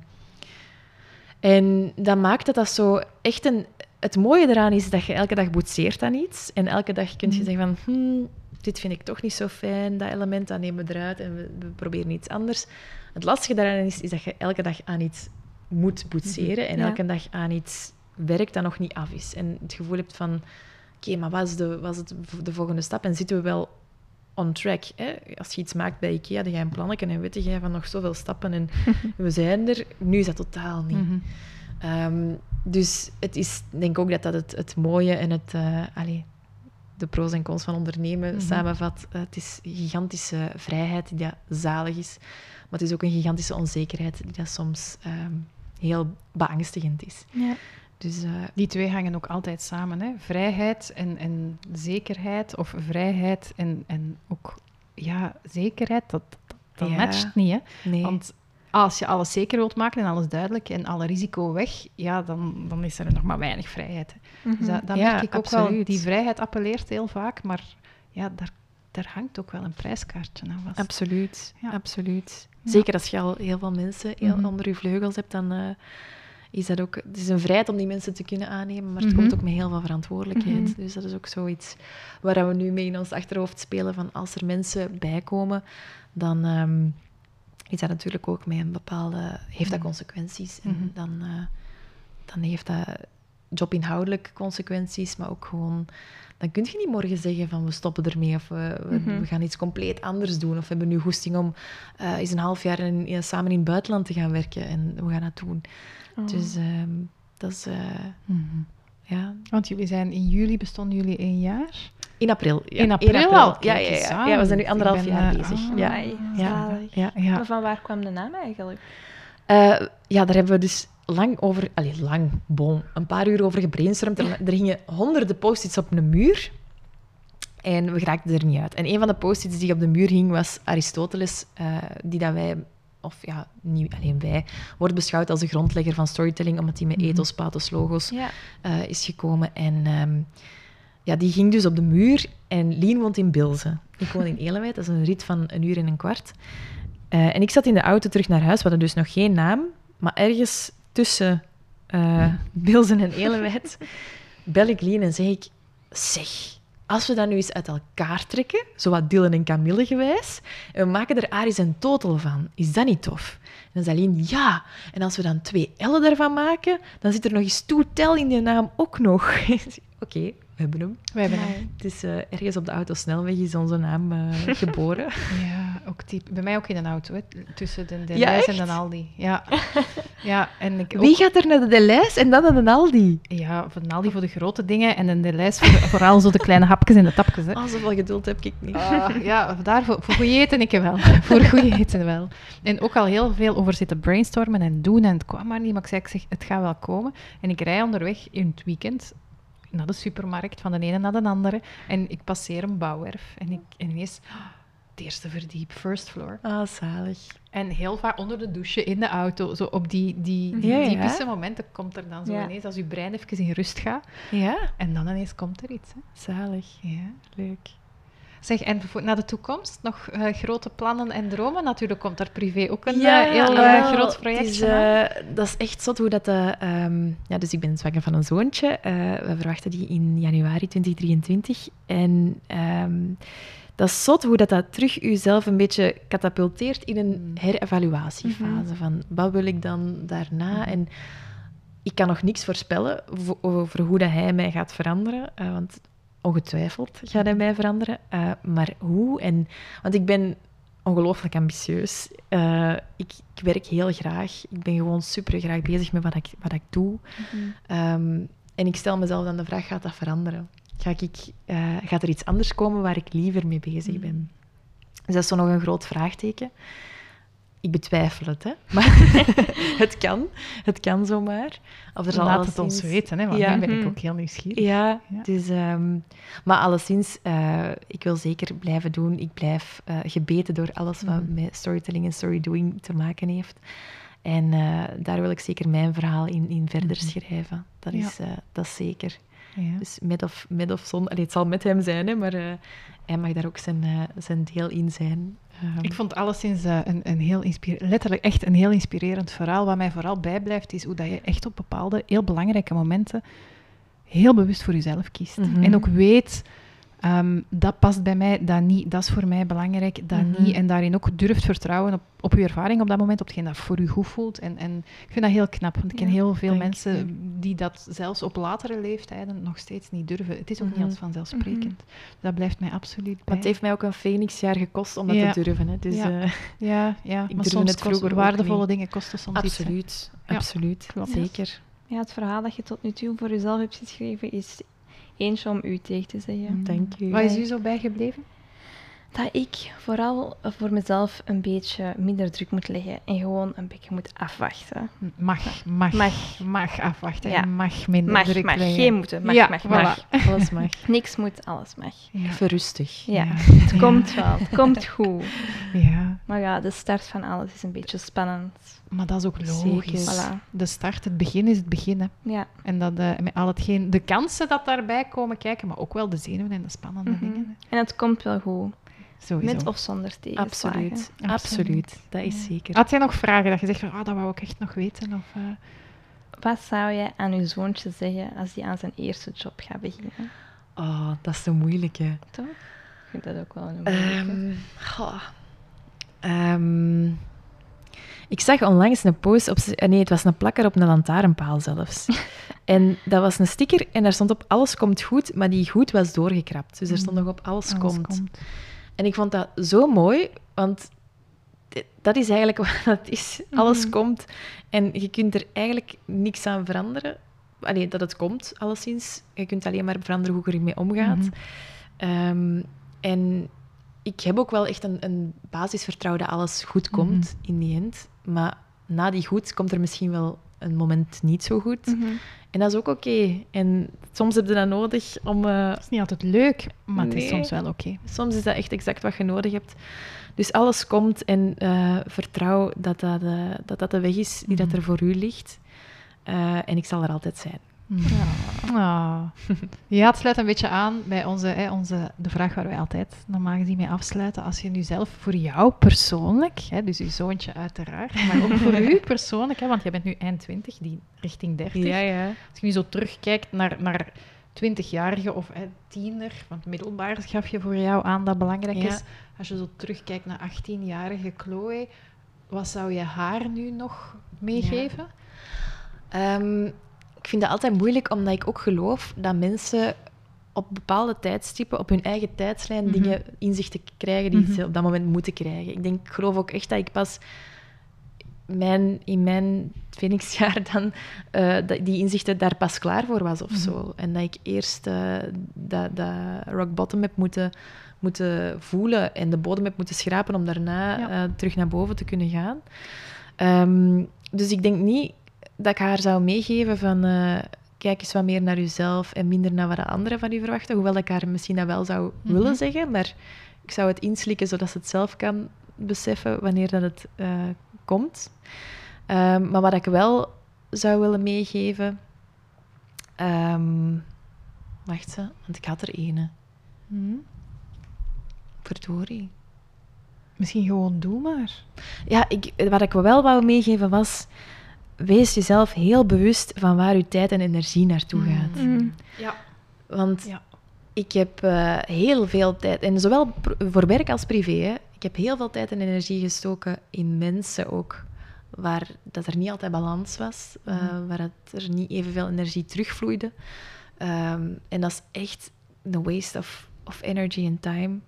en dat maakt dat dat zo echt een... Het mooie eraan is dat je elke dag boetseert aan iets. En elke dag kun je zeggen van, hmm, dit vind ik toch niet zo fijn, dat element, dat nemen we eruit en we, we proberen iets anders. Het lastige daaraan is, is dat je elke dag aan iets moet boetseren en Ja. elke dag aan iets werkt dat nog niet af is. En het gevoel hebt van, oké, maar wat is, de, wat is het, de volgende stap? En zitten we wel on track? Hè? Als je iets maakt bij IKEA, dan ga je een plannetje en weet je van nog zoveel stappen en we zijn er. Nu is dat totaal niet. Mhm. Ehm, dus het is, ik denk ook dat dat het, het mooie en het, eh, allee, de pro's en cons van ondernemen Mhm. samenvat. Eh, het is een gigantische vrijheid die dat zalig is, maar het is ook een gigantische onzekerheid die dat soms ehm, heel beangstigend is. Ja. Dus eh, Die twee hangen ook altijd samen. Hè? Vrijheid en, en zekerheid, of vrijheid en, en ook ja, zekerheid, dat, dat, dat Ja. matcht niet. Hè? nee. Want als je alles zeker wilt maken en alles duidelijk en alle risico weg, ja, dan, dan is er nog maar weinig vrijheid. Dus dat, dat Ja, merk ik ook wel. Die vrijheid appelleert heel vaak, maar ja, daar, daar hangt ook wel een prijskaartje aan vast. Absoluut, Ja. absoluut. Zeker als je al heel veel mensen heel Mhm. onder je vleugels hebt, dan eh, is dat ook... Het is een vrijheid om die mensen te kunnen aannemen, maar het Mhm. komt ook met heel veel verantwoordelijkheid. Mhm. Dus dat is ook zoiets waar we nu mee in ons achterhoofd spelen van als er mensen bijkomen, dan ehm, is dat natuurlijk ook met een bepaalde... Heeft dat Mhm. consequenties. En Mhm. dan, eh, dan heeft dat jobinhoudelijk consequenties, maar ook gewoon... Dan kun je niet morgen zeggen van we stoppen ermee of we, we, Mhm. we gaan iets compleet anders doen. Of we hebben nu goesting om eh eens een half jaar in, in- samen in het buitenland te gaan werken en we gaan dat doen. Oh. Dus ehm, dat is... eh. Ja. Want jullie zijn in juli, bestonden jullie één jaar? In april. Ja, In april al? Ja, ja, ja, ja, we zijn nu anderhalf ben, jaar eh, bezig. ah. ja. Amai, Ja. Ja, Ja. Maar van waar kwam de naam eigenlijk? Eh, ja, daar hebben we dus lang over... Allee, lang, bon, een paar uur over gebrainstormd. Er, er gingen honderden post-its op een muur. En we geraakten er niet uit. En een van de post-its die op de muur hing, was Aristoteles, eh, die dat wij... Of ja, niet alleen wij, wordt beschouwd als de grondlegger van storytelling, omdat hij met Mhm. ethos, pathos, logos Ja. eh, is gekomen. En ehm, ja, die ging dus op de muur. En Lien woont in Bilze. Ik woon in Elewijd, dat is een rit van een uur en een kwart. Eh, en ik zat in de auto terug naar huis. We hadden dus nog geen naam. Maar ergens tussen eh Bilze en Elewijd bel ik Lien en zeg ik... Zeg, als we dat nu eens uit elkaar trekken, zo wat Dylan en Camille gewijs, en we maken er Aris en Total van, is dat niet tof? En dan zei Lien, ja. En als we dan twee L'en daarvan maken, dan zit er nog eens toetel in die naam ook nog. Oké, we hebben hem. We hebben hem. Het is eh, ergens op de autosnelweg is onze naam eh, geboren. Ja, ook typ. Bij mij ook in een auto, hè, tussen de Ja, Deleuze en echt? de Aldi. Ja, ja en ik Wie gaat er naar de Delijs en dan naar de Aldi? Ja, voor de Aldi voor de grote dingen en de Deleuze voor, vooral zo de kleine hapjes en de tapjes. Hè. Oh, zoveel geduld heb ik niet. Ah, ja, daarvoor, voor goed eten ik wel. voor goed eten wel. En ook al heel veel over zitten brainstormen en doen en het kwam maar niet. Maar ik zei, ik zeg, het gaat wel komen. En ik rij onderweg in het weekend naar de supermarkt, van de ene naar de andere. En ik passeer een bouwwerf. En, ik, en ineens, het eerste verdiep, first floor. Ah, zalig. En heel vaak onder de douche, in de auto, zo op die, die, die Ja, ja. typische momenten komt er dan zo Ja. ineens, als je brein even in rust gaat. Ja, En dan ineens komt er iets. Hè. zalig. Ja. Leuk. Zeg, en naar de toekomst nog eh, grote plannen en dromen? Natuurlijk komt daar privé ook een Ja, eh, heel eh, groot het project is, dat is echt zot hoe dat... ehm, ja, dus ik ben zwanger van een zoontje. We verwachten die in januari 2023. En ehm, dat is zot hoe dat, dat terug jezelf een beetje katapulteert in een Mm. herevaluatiefase. Van wat wil ik dan daarna? Mhm. En ik kan nog niks voorspellen vo- over hoe dat hij mij gaat veranderen. eh, want ongetwijfeld gaat hij mij veranderen. eh, maar hoe? En, want ik ben ongelooflijk ambitieus. Eh, ik, ik werk heel graag. Ik ben gewoon super graag bezig met wat ik, wat ik doe. Mhm. Ehm, en ik stel mezelf dan de vraag, gaat dat veranderen? Ga ik, eh, gaat er iets anders komen waar ik liever mee bezig Mm. ben? Dus dat is zo nog een groot vraagteken. Ik betwijfel het, hè. Maar het kan. Het kan zomaar. Of er zal Laat het ons weten, hè, want Ja. nu ben ik Mhm. ook heel nieuwsgierig. Ja, Ja. Dus, ehm, maar alleszins, eh, ik wil zeker blijven doen. Ik blijf eh, gebeten door alles wat Mhm. met storytelling en storydoing te maken heeft. En daar wil ik zeker mijn verhaal in, in verder Mhm. schrijven. Dat, is, dat is zeker. Ja. Dus met of, met of zon. Allee, het zal met hem zijn, hè, maar eh, hij mag daar ook zijn, eh, zijn deel in zijn. Ehm, Ik vond alleszins eh, een, een heel inspire- letterlijk echt een heel inspirerend verhaal. Wat mij vooral bijblijft, is hoe dat je echt op bepaalde heel belangrijke momenten heel bewust voor jezelf kiest. Mhm. En ook weet, ehm, dat past bij mij, dat niet, dat is voor mij belangrijk, dat Mhm. niet. En daarin ook durft vertrouwen op, op je ervaring op dat moment, op hetgeen dat voor je goed voelt. En, en ik vind dat heel knap, want ik ken heel veel mensen die dat zelfs op latere leeftijden nog steeds niet durven. Het is ook Mhm. niet als vanzelfsprekend. Dat blijft mij absoluut bij. maar het heeft mij ook een phoenixjaar gekost om dat Ja. te durven. Hè. Dus, Ja. eh, Ja, ja Ik maar soms het vroeger kost, ook waardevolle niet. dingen kosten soms iets. hè. absoluut. Ja. Absoluut. Klopt. Zeker. Ja, het verhaal dat je tot nu toe voor jezelf hebt geschreven is eentje om u tegen te zeggen. Dank u. Wat is u zo bijgebleven? Dat ik vooral voor mezelf een beetje minder druk moet leggen en gewoon een beetje moet afwachten. Mag, mag, Mag. mag afwachten. Ja. Mag minder Mag, druk mag. leggen. Geen moeten. Mag, Ja, mag, voilà. mag. Alles mag. Niks moet, alles mag. Ja. Even rustig. Ja, Ja. het Ja. komt wel. Het komt goed. ja, Maar ja, de start van alles is een beetje spannend. maar dat is ook logisch. Voilà. De start, het begin is het begin. hè. Ja. En dat, eh, met al hetgeen, de kansen dat daarbij komen kijken, maar ook wel de zenuwen en de spannende Mhm. dingen. hè. En het komt wel goed. Sowieso. Met of zonder tegenslagen. Absoluut. Absoluut. Absoluut. Dat is Ja. zeker. Had jij nog vragen dat je zegt van, ah, dat wou ik echt nog weten? Of, eh, Wat zou jij aan uw zoontje zeggen als hij aan zijn eerste job gaat beginnen? Oh, dat is de moeilijke. Toch? Ik vind dat ook wel een moeilijke. Ehm, goh. Ehm, ik zag onlangs een post op... Nee, het was een plakker op een lantaarnpaal zelfs. en dat was een sticker en daar stond op alles komt goed, maar die goed was doorgekrapt. Dus er stond nog op alles, alles komt. En ik vond dat zo mooi, want dat is eigenlijk wat het is. Alles Mhm. komt en je kunt er eigenlijk niks aan veranderen. Allee, dat het komt, alleszins. Je kunt alleen maar veranderen hoe je ermee omgaat. Mhm. Ehm, en ik heb ook wel echt een, een basisvertrouwen dat alles goed komt in die end. Maar na die goed komt er misschien wel een moment niet zo goed. Mhm. En dat is ook oké. En soms heb je dat nodig om... eh, Het is niet altijd leuk, maar het is soms wel oké. Soms is dat echt exact wat je nodig hebt. Dus alles komt en eh, vertrouw dat dat, eh, dat dat de weg is die dat Mhm. er voor u ligt. Eh, en ik zal er altijd zijn. Ah. Ja, het sluit een beetje aan bij onze, hè, onze, de vraag waar wij altijd normaal gezien mee afsluiten. Als je nu zelf voor jou persoonlijk, hè, dus je zoontje uiteraard, maar ook voor u persoonlijk, hè, want jij bent nu eind 20, die richting 30. ja. Als je nu zo terugkijkt naar, naar 20-jarige of hè, tiener, want middelbaar gaf je voor jou aan dat belangrijk Ja. is. Als je zo terugkijkt naar 18-jarige Chloe, wat zou je haar nu nog meegeven? Ehm, ik vind dat altijd moeilijk, omdat ik ook geloof dat mensen op bepaalde tijdstippen, op hun eigen tijdslijn, Mhm. dingen inzichten krijgen die Mhm. ze op dat moment moeten krijgen. Ik, denk, ik geloof ook echt dat ik pas mijn, in mijn Phoenixjaar dan eh, die inzichten daar pas klaar voor was of Mhm. zo. En dat ik eerst eh, dat, dat rock bottom heb moeten, moeten voelen en de bodem heb moeten schrapen om daarna Ja. eh, terug naar boven te kunnen gaan. Ehm, dus ik denk niet dat ik haar zou meegeven van eh, kijk eens wat meer naar jezelf en minder naar wat de anderen van u verwachten. Hoewel ik haar misschien dat wel zou Mhm. willen zeggen, maar ik zou het inslikken zodat ze het zelf kan beseffen wanneer dat het eh, komt. Ehm, maar wat ik wel zou willen meegeven... ehm, wacht ze, want ik had er ene. Hm? Verdorie. Misschien gewoon doe maar. Ja, ik, wat ik wel wou meegeven was... Wees jezelf heel bewust van waar je tijd en energie naartoe Mm. gaat. Mhm. Ja. Want Ja. ik heb eh, heel veel tijd, en zowel voor werk als privé, hè, ik heb heel veel tijd en energie gestoken in mensen ook, waar dat er niet altijd balans was, eh, Mhm. waar het er niet evenveel energie terugvloeide. Ehm, en dat is echt een waste of, of energy and time.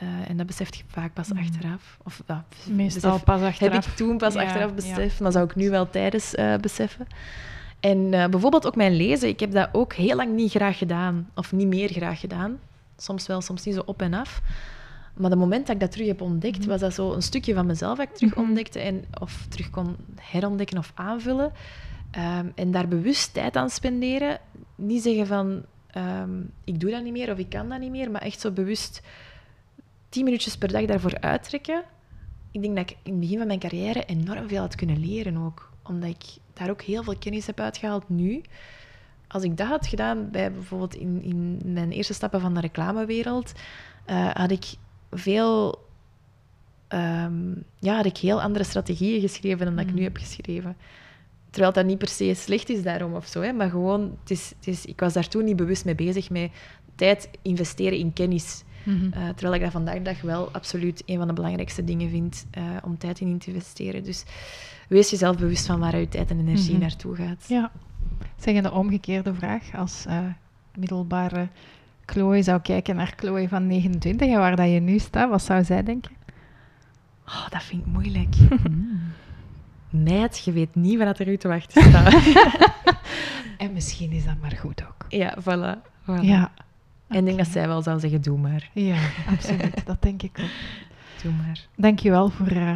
Eh, en dat besef je vaak pas Mhm. achteraf. Of, ja, Meestal besef- pas heb achteraf. ik toen pas Ja, achteraf ja. beseft, maar zou ik nu wel tijdens eh, beseffen. En eh, bijvoorbeeld ook mijn lezen, ik heb dat ook heel lang niet graag gedaan. Of niet meer graag gedaan. Soms wel, soms niet zo op en af. Maar het moment dat ik dat terug heb ontdekt, Mhm. was dat zo een stukje van mezelf dat ik terug Mhm. ontdekte. En, of terug kon herontdekken of aanvullen. Ehm, en daar bewust tijd aan spenderen. Niet zeggen van, ehm, ik doe dat niet meer of ik kan dat niet meer. Maar echt zo bewust tien minuutjes per dag daarvoor uittrekken. Ik denk dat ik in het begin van mijn carrière enorm veel had kunnen leren ook. Omdat ik daar ook heel veel kennis heb uitgehaald nu. Als ik dat had gedaan bij bijvoorbeeld in, in mijn eerste stappen van de reclamewereld, eh, had ik veel... ehm, ja, had ik heel andere strategieën geschreven dan dat ik nu Mm. heb geschreven. Terwijl dat niet per se slecht is daarom of zo. Hè, maar gewoon, het is, het is, ik was daar toen niet bewust mee bezig met tijd investeren in kennis. Mhm. Eh, terwijl ik dat vandaag de dag wel absoluut een van de belangrijkste dingen vind eh, om tijd in te investeren. Dus wees jezelf bewust van waar je tijd en energie Mhm. naartoe gaat. Ja. Zeg je de omgekeerde vraag. Als eh, middelbare Chloe zou kijken naar Chloe van 29 en waar dat je nu staat, wat zou zij denken? Oh, dat vind ik moeilijk. Meid, je weet niet wat er u te wachten staat. En misschien is dat maar goed ook. ja, voilà. voilà. Ja. En ik denk dat zij wel zou zeggen, doe maar. Ja, absoluut. Dat denk ik ook. Doe maar. Dankjewel voor, eh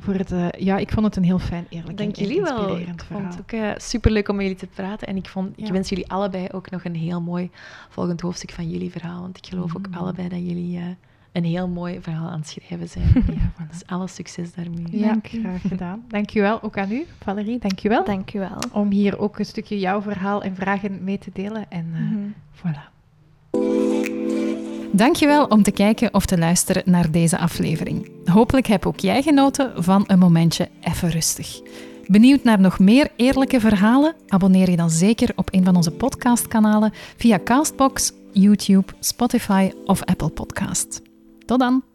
voor het... eh, ja, ik vond het een heel fijn, eerlijk Dank en jullie wel. Ik vond verhaal. het ook uh, superleuk om met jullie te praten. En ik, vond, ik Ja. wens jullie allebei ook nog een heel mooi volgend hoofdstuk van jullie verhaal. Want ik geloof ook Mm. allebei dat jullie eh, een heel mooi verhaal aan het schrijven zijn. Ja, voilà. Dus alle succes daarmee. Ja, Dank graag gedaan. Dankjewel ook aan u, Valerie. Dankjewel. Wel. Om hier ook een stukje jouw verhaal en vragen mee te delen. En eh, Mhm. voilà. Dankjewel om te kijken of te luisteren naar deze aflevering. Hopelijk heb ook jij genoten van een momentje even rustig. Benieuwd naar nog meer eerlijke verhalen? Abonneer je dan zeker op een van onze podcastkanalen via Castbox, YouTube, Spotify of Apple Podcast. Tot dan!